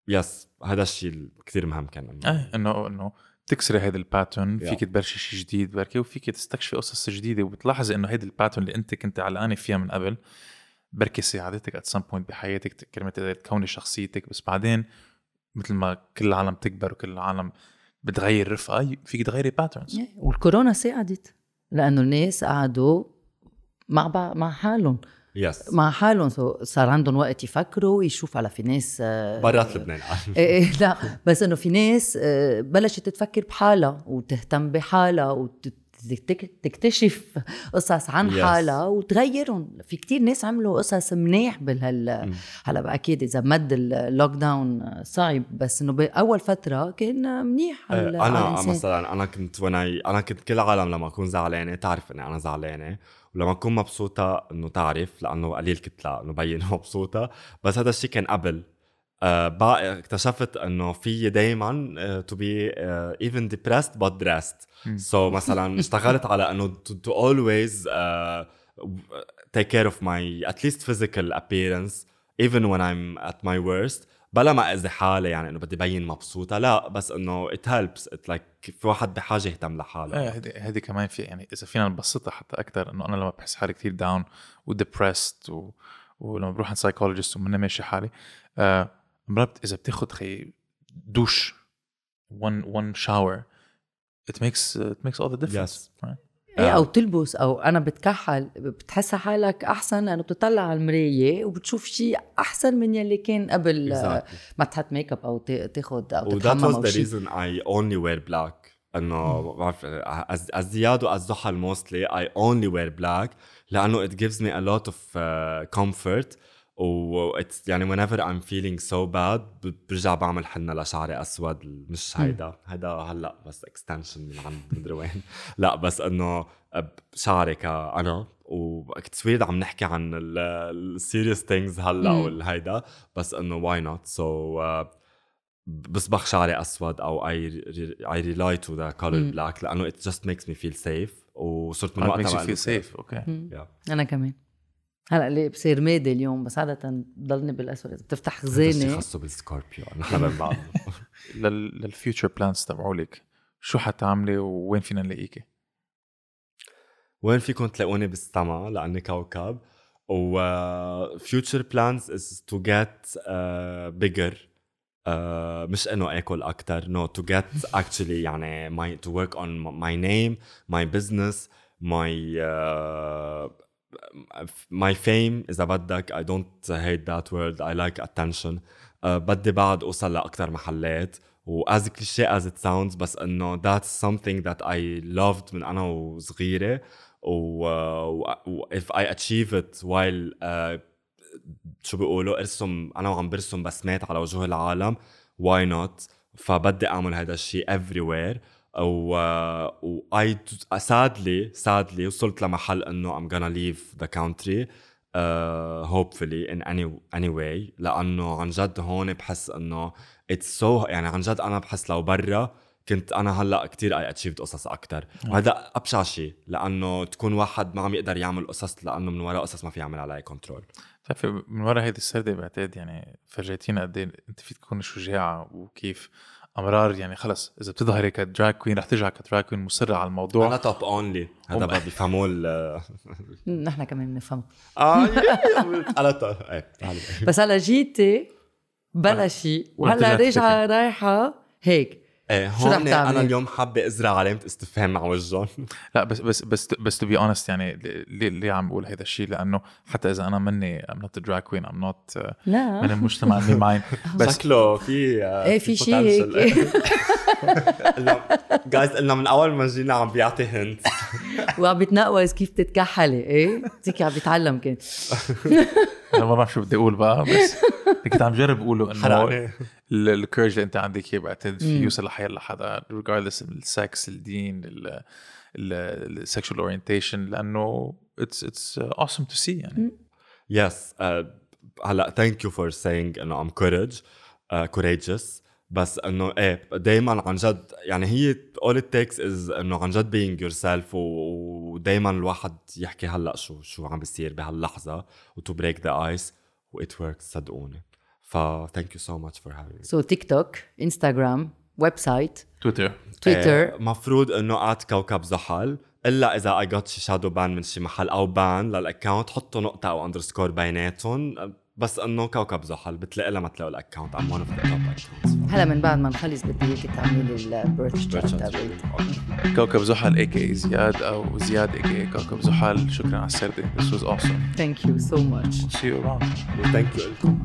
yes هذا الشيء كثير مهم كان إيه إنه إنه تكسري هيدا ال pattern فيك تبلشي شيء جديد بركي وفيك تستكشفي قصص جديدة وبتلاحظي إنه هيدا ال pattern اللي أنت كنت علقانة فيها من قبل بركي ساعدتك at some point بحياتك كرمال تقدر تكوني شخصيتك بس بعدين مثل ما كل العالم تكبر وكل العالم بتغير رفقه فيك تغيري patterns والكورونا ساعدت لأنه الناس قعدوا مع مع حالهم. yes مع حالهم. صار عندهم وقت يفكروا يشوف على في ناس آه، برات لبنان. [LAUGHS] إيه إيه لا. بس إنه في ناس آه، بلشت تفكر بحالها وتهتم بحالها وت تكتشف قصص عن yes. حالها وتغيرهم. في كتير ناس عملوا قصص منيح بهال هلا أكيد إذا مد ال lockdown صعب بس إنه باول فترة كان منيح على أنا مثلا أنا كنت وأنا أنا كنت كل العالم لما أكون زعلانة تعرف إني أنا زعلانة ولما تكون مبسوطة إنه تعرف لأنه قليل كتله إنه بين [LAUGHS] مبسوطة بس هذا الشيء كان قبل. آه بقى اكتشفت إنه في دائما to be even depressed but dressed so مثلا اشتغلت على إنه to always care of my at least physical appearance even when I'm at my worst. بلا ما أذي حالي يعني إنه بدي بين مبسوطة لا بس إنه it helps. It like في واحد بحاجة يهتم لحاله. إيه هذه هذه كمان في يعني إذا فينا نبسطها حتى أكثر إنه أنا لما بحس حالي كثير down و depressed و... ولما بروح عند psychologist وماني ماشي حالي آه مرات إذا بتاخذ خي دوش one one shower it makes it makes all the difference yes. right? إيه أو تلبس أو أنا بتكحل بتحس حالك أحسن لأنه بتطلع على المراية وبتشوف شيء أحسن من يلي كان قبل exactly. ما تحط make up أو تاخذ أو تتحمم أو that was the reason I only wear black إنه بعرف ازياد وازحل mostly I only wear black لأنه it gives me a lot of uh, comfort و يعني whenever I'm feeling so bad برجع بعمل حنة لشعري أسود مش هيدا. هيدا هلأ بس extension من عند مدري وين. [LAUGHS] لأ بس إنه شعري كأنا وكتير عم نحكي عن ال serious things هلأ والهيدا بس إنه why not so بصبغ شعري أسود أو I I rely to the color black لأنه it just makes me feel safe وصرت من وقتها feel safe okay أنا كمان. هلا ليه بصير ميدي اليوم بس عادة ضلني بالأسود. إذا بتفتح خزانه خصو بالسكوربيو نحن من بعض لل future plans تبعولك شو حتعملي ووين فينا نلاقيكي؟ وين فيكم تلاقوني بالسما لأني كوكب؟ و future plans is to get bigger مش إنه أكل أكثر no to get actually يعني my to work on my name my business my fame إذا بدك I don't hate that word I like attention بدي بعد أوصل لاكثر محلات و as cliché as it sounds بس إنه that's something that I loved من أنا وصغيرة. و if I achieve it while شو بيقولوا إرسم أنا وعم برسم بسمات على وجوه العالم why not فبدي أعمل هذا الشيء everywhere. و I sadly sadly وصلت لمحل إنه I'm gonna the country uh, hopefully in any any way لأنه عن جد هون بحس إنه it's so يعني عن جد أنا بحس لو برا كنت أنا هلأ كثير اي اتشيفد قصص أكثر وهذا أبشع شيء لأنه تكون واحد ما عم يقدر يعمل قصص لأنه من وراء قصص ما في يعمل عليها كنترول بتعرفي من وراء هيدي السردة بعتقد يعني فرجيتينا قد إيه أنت فيك تكون شجاعة وكيف أمرار يعني خلص إذا بتظهري ك drag queen رح ترجع ك drag queen مصرة على الموضوع. أنا top only هذا ما بيفهموه [LAUGHS] نحن كمان بنفهمه. [LAUGHS] آه أنا إيه، بس هلا جيتي بلا شيء. وهلا راجعه رايحة هيك. إيه هون أنا اليوم حابة أزرع علامه استفهام على وجههم. [LAUGHS] لا بس بس بس بس to be honest يعني ليه ليه عم بقول هذا الشيء لأنه حتى إذا أنا مني I'm not drag queen I'm not لا. من المجتمع اللي [LAUGHS] معي. بس شكله في إيه في شيء هيك. [LAUGHS] جايز قلنا من أول ما جينا عم بيعطي hint وعم بيتنقوز كيف تتكحلي إيه؟ هيك عم بيتعلم كان أنا ما بعرف شو بدي أقول بقى بس كنت عم جرب أقوله إنه ال courage اللي انت عندك اياه بعتقد في يوصل لحياة لحدا regardless ال sex الدين ال sexual orientation لأنه it's it's awesome to see يعني. yes هلا thank you for saying إنه I'm courage courageous بس إنه إيه دائما عن جد يعني هي all it takes is إنه عن جد being yourself ودائما الواحد يحكي هلأ شو شو عم بيصير بهاللحظة و to break the ice و it works صدقوني. ف thank you so much for having me. so TikTok Instagram website Twitter تويتر مفروض إنه at كوكب زحل. إلا إذا I got شي shadow ban من شي محل أو ban لل account حطوا نقطة أو underscore بيناتهم. بس انه كوكب زحل بتلاقي لما تلاقوا ال account I'm one of the top accounts هلا من بعد ما نخلص بدي اياك تعملي لي ال birth كوكب زحل AKA زياد أو زياد AKA كوكب زحل. شكرا على السردة this was awesome. Thank you so much. See you around. Thank you. لكم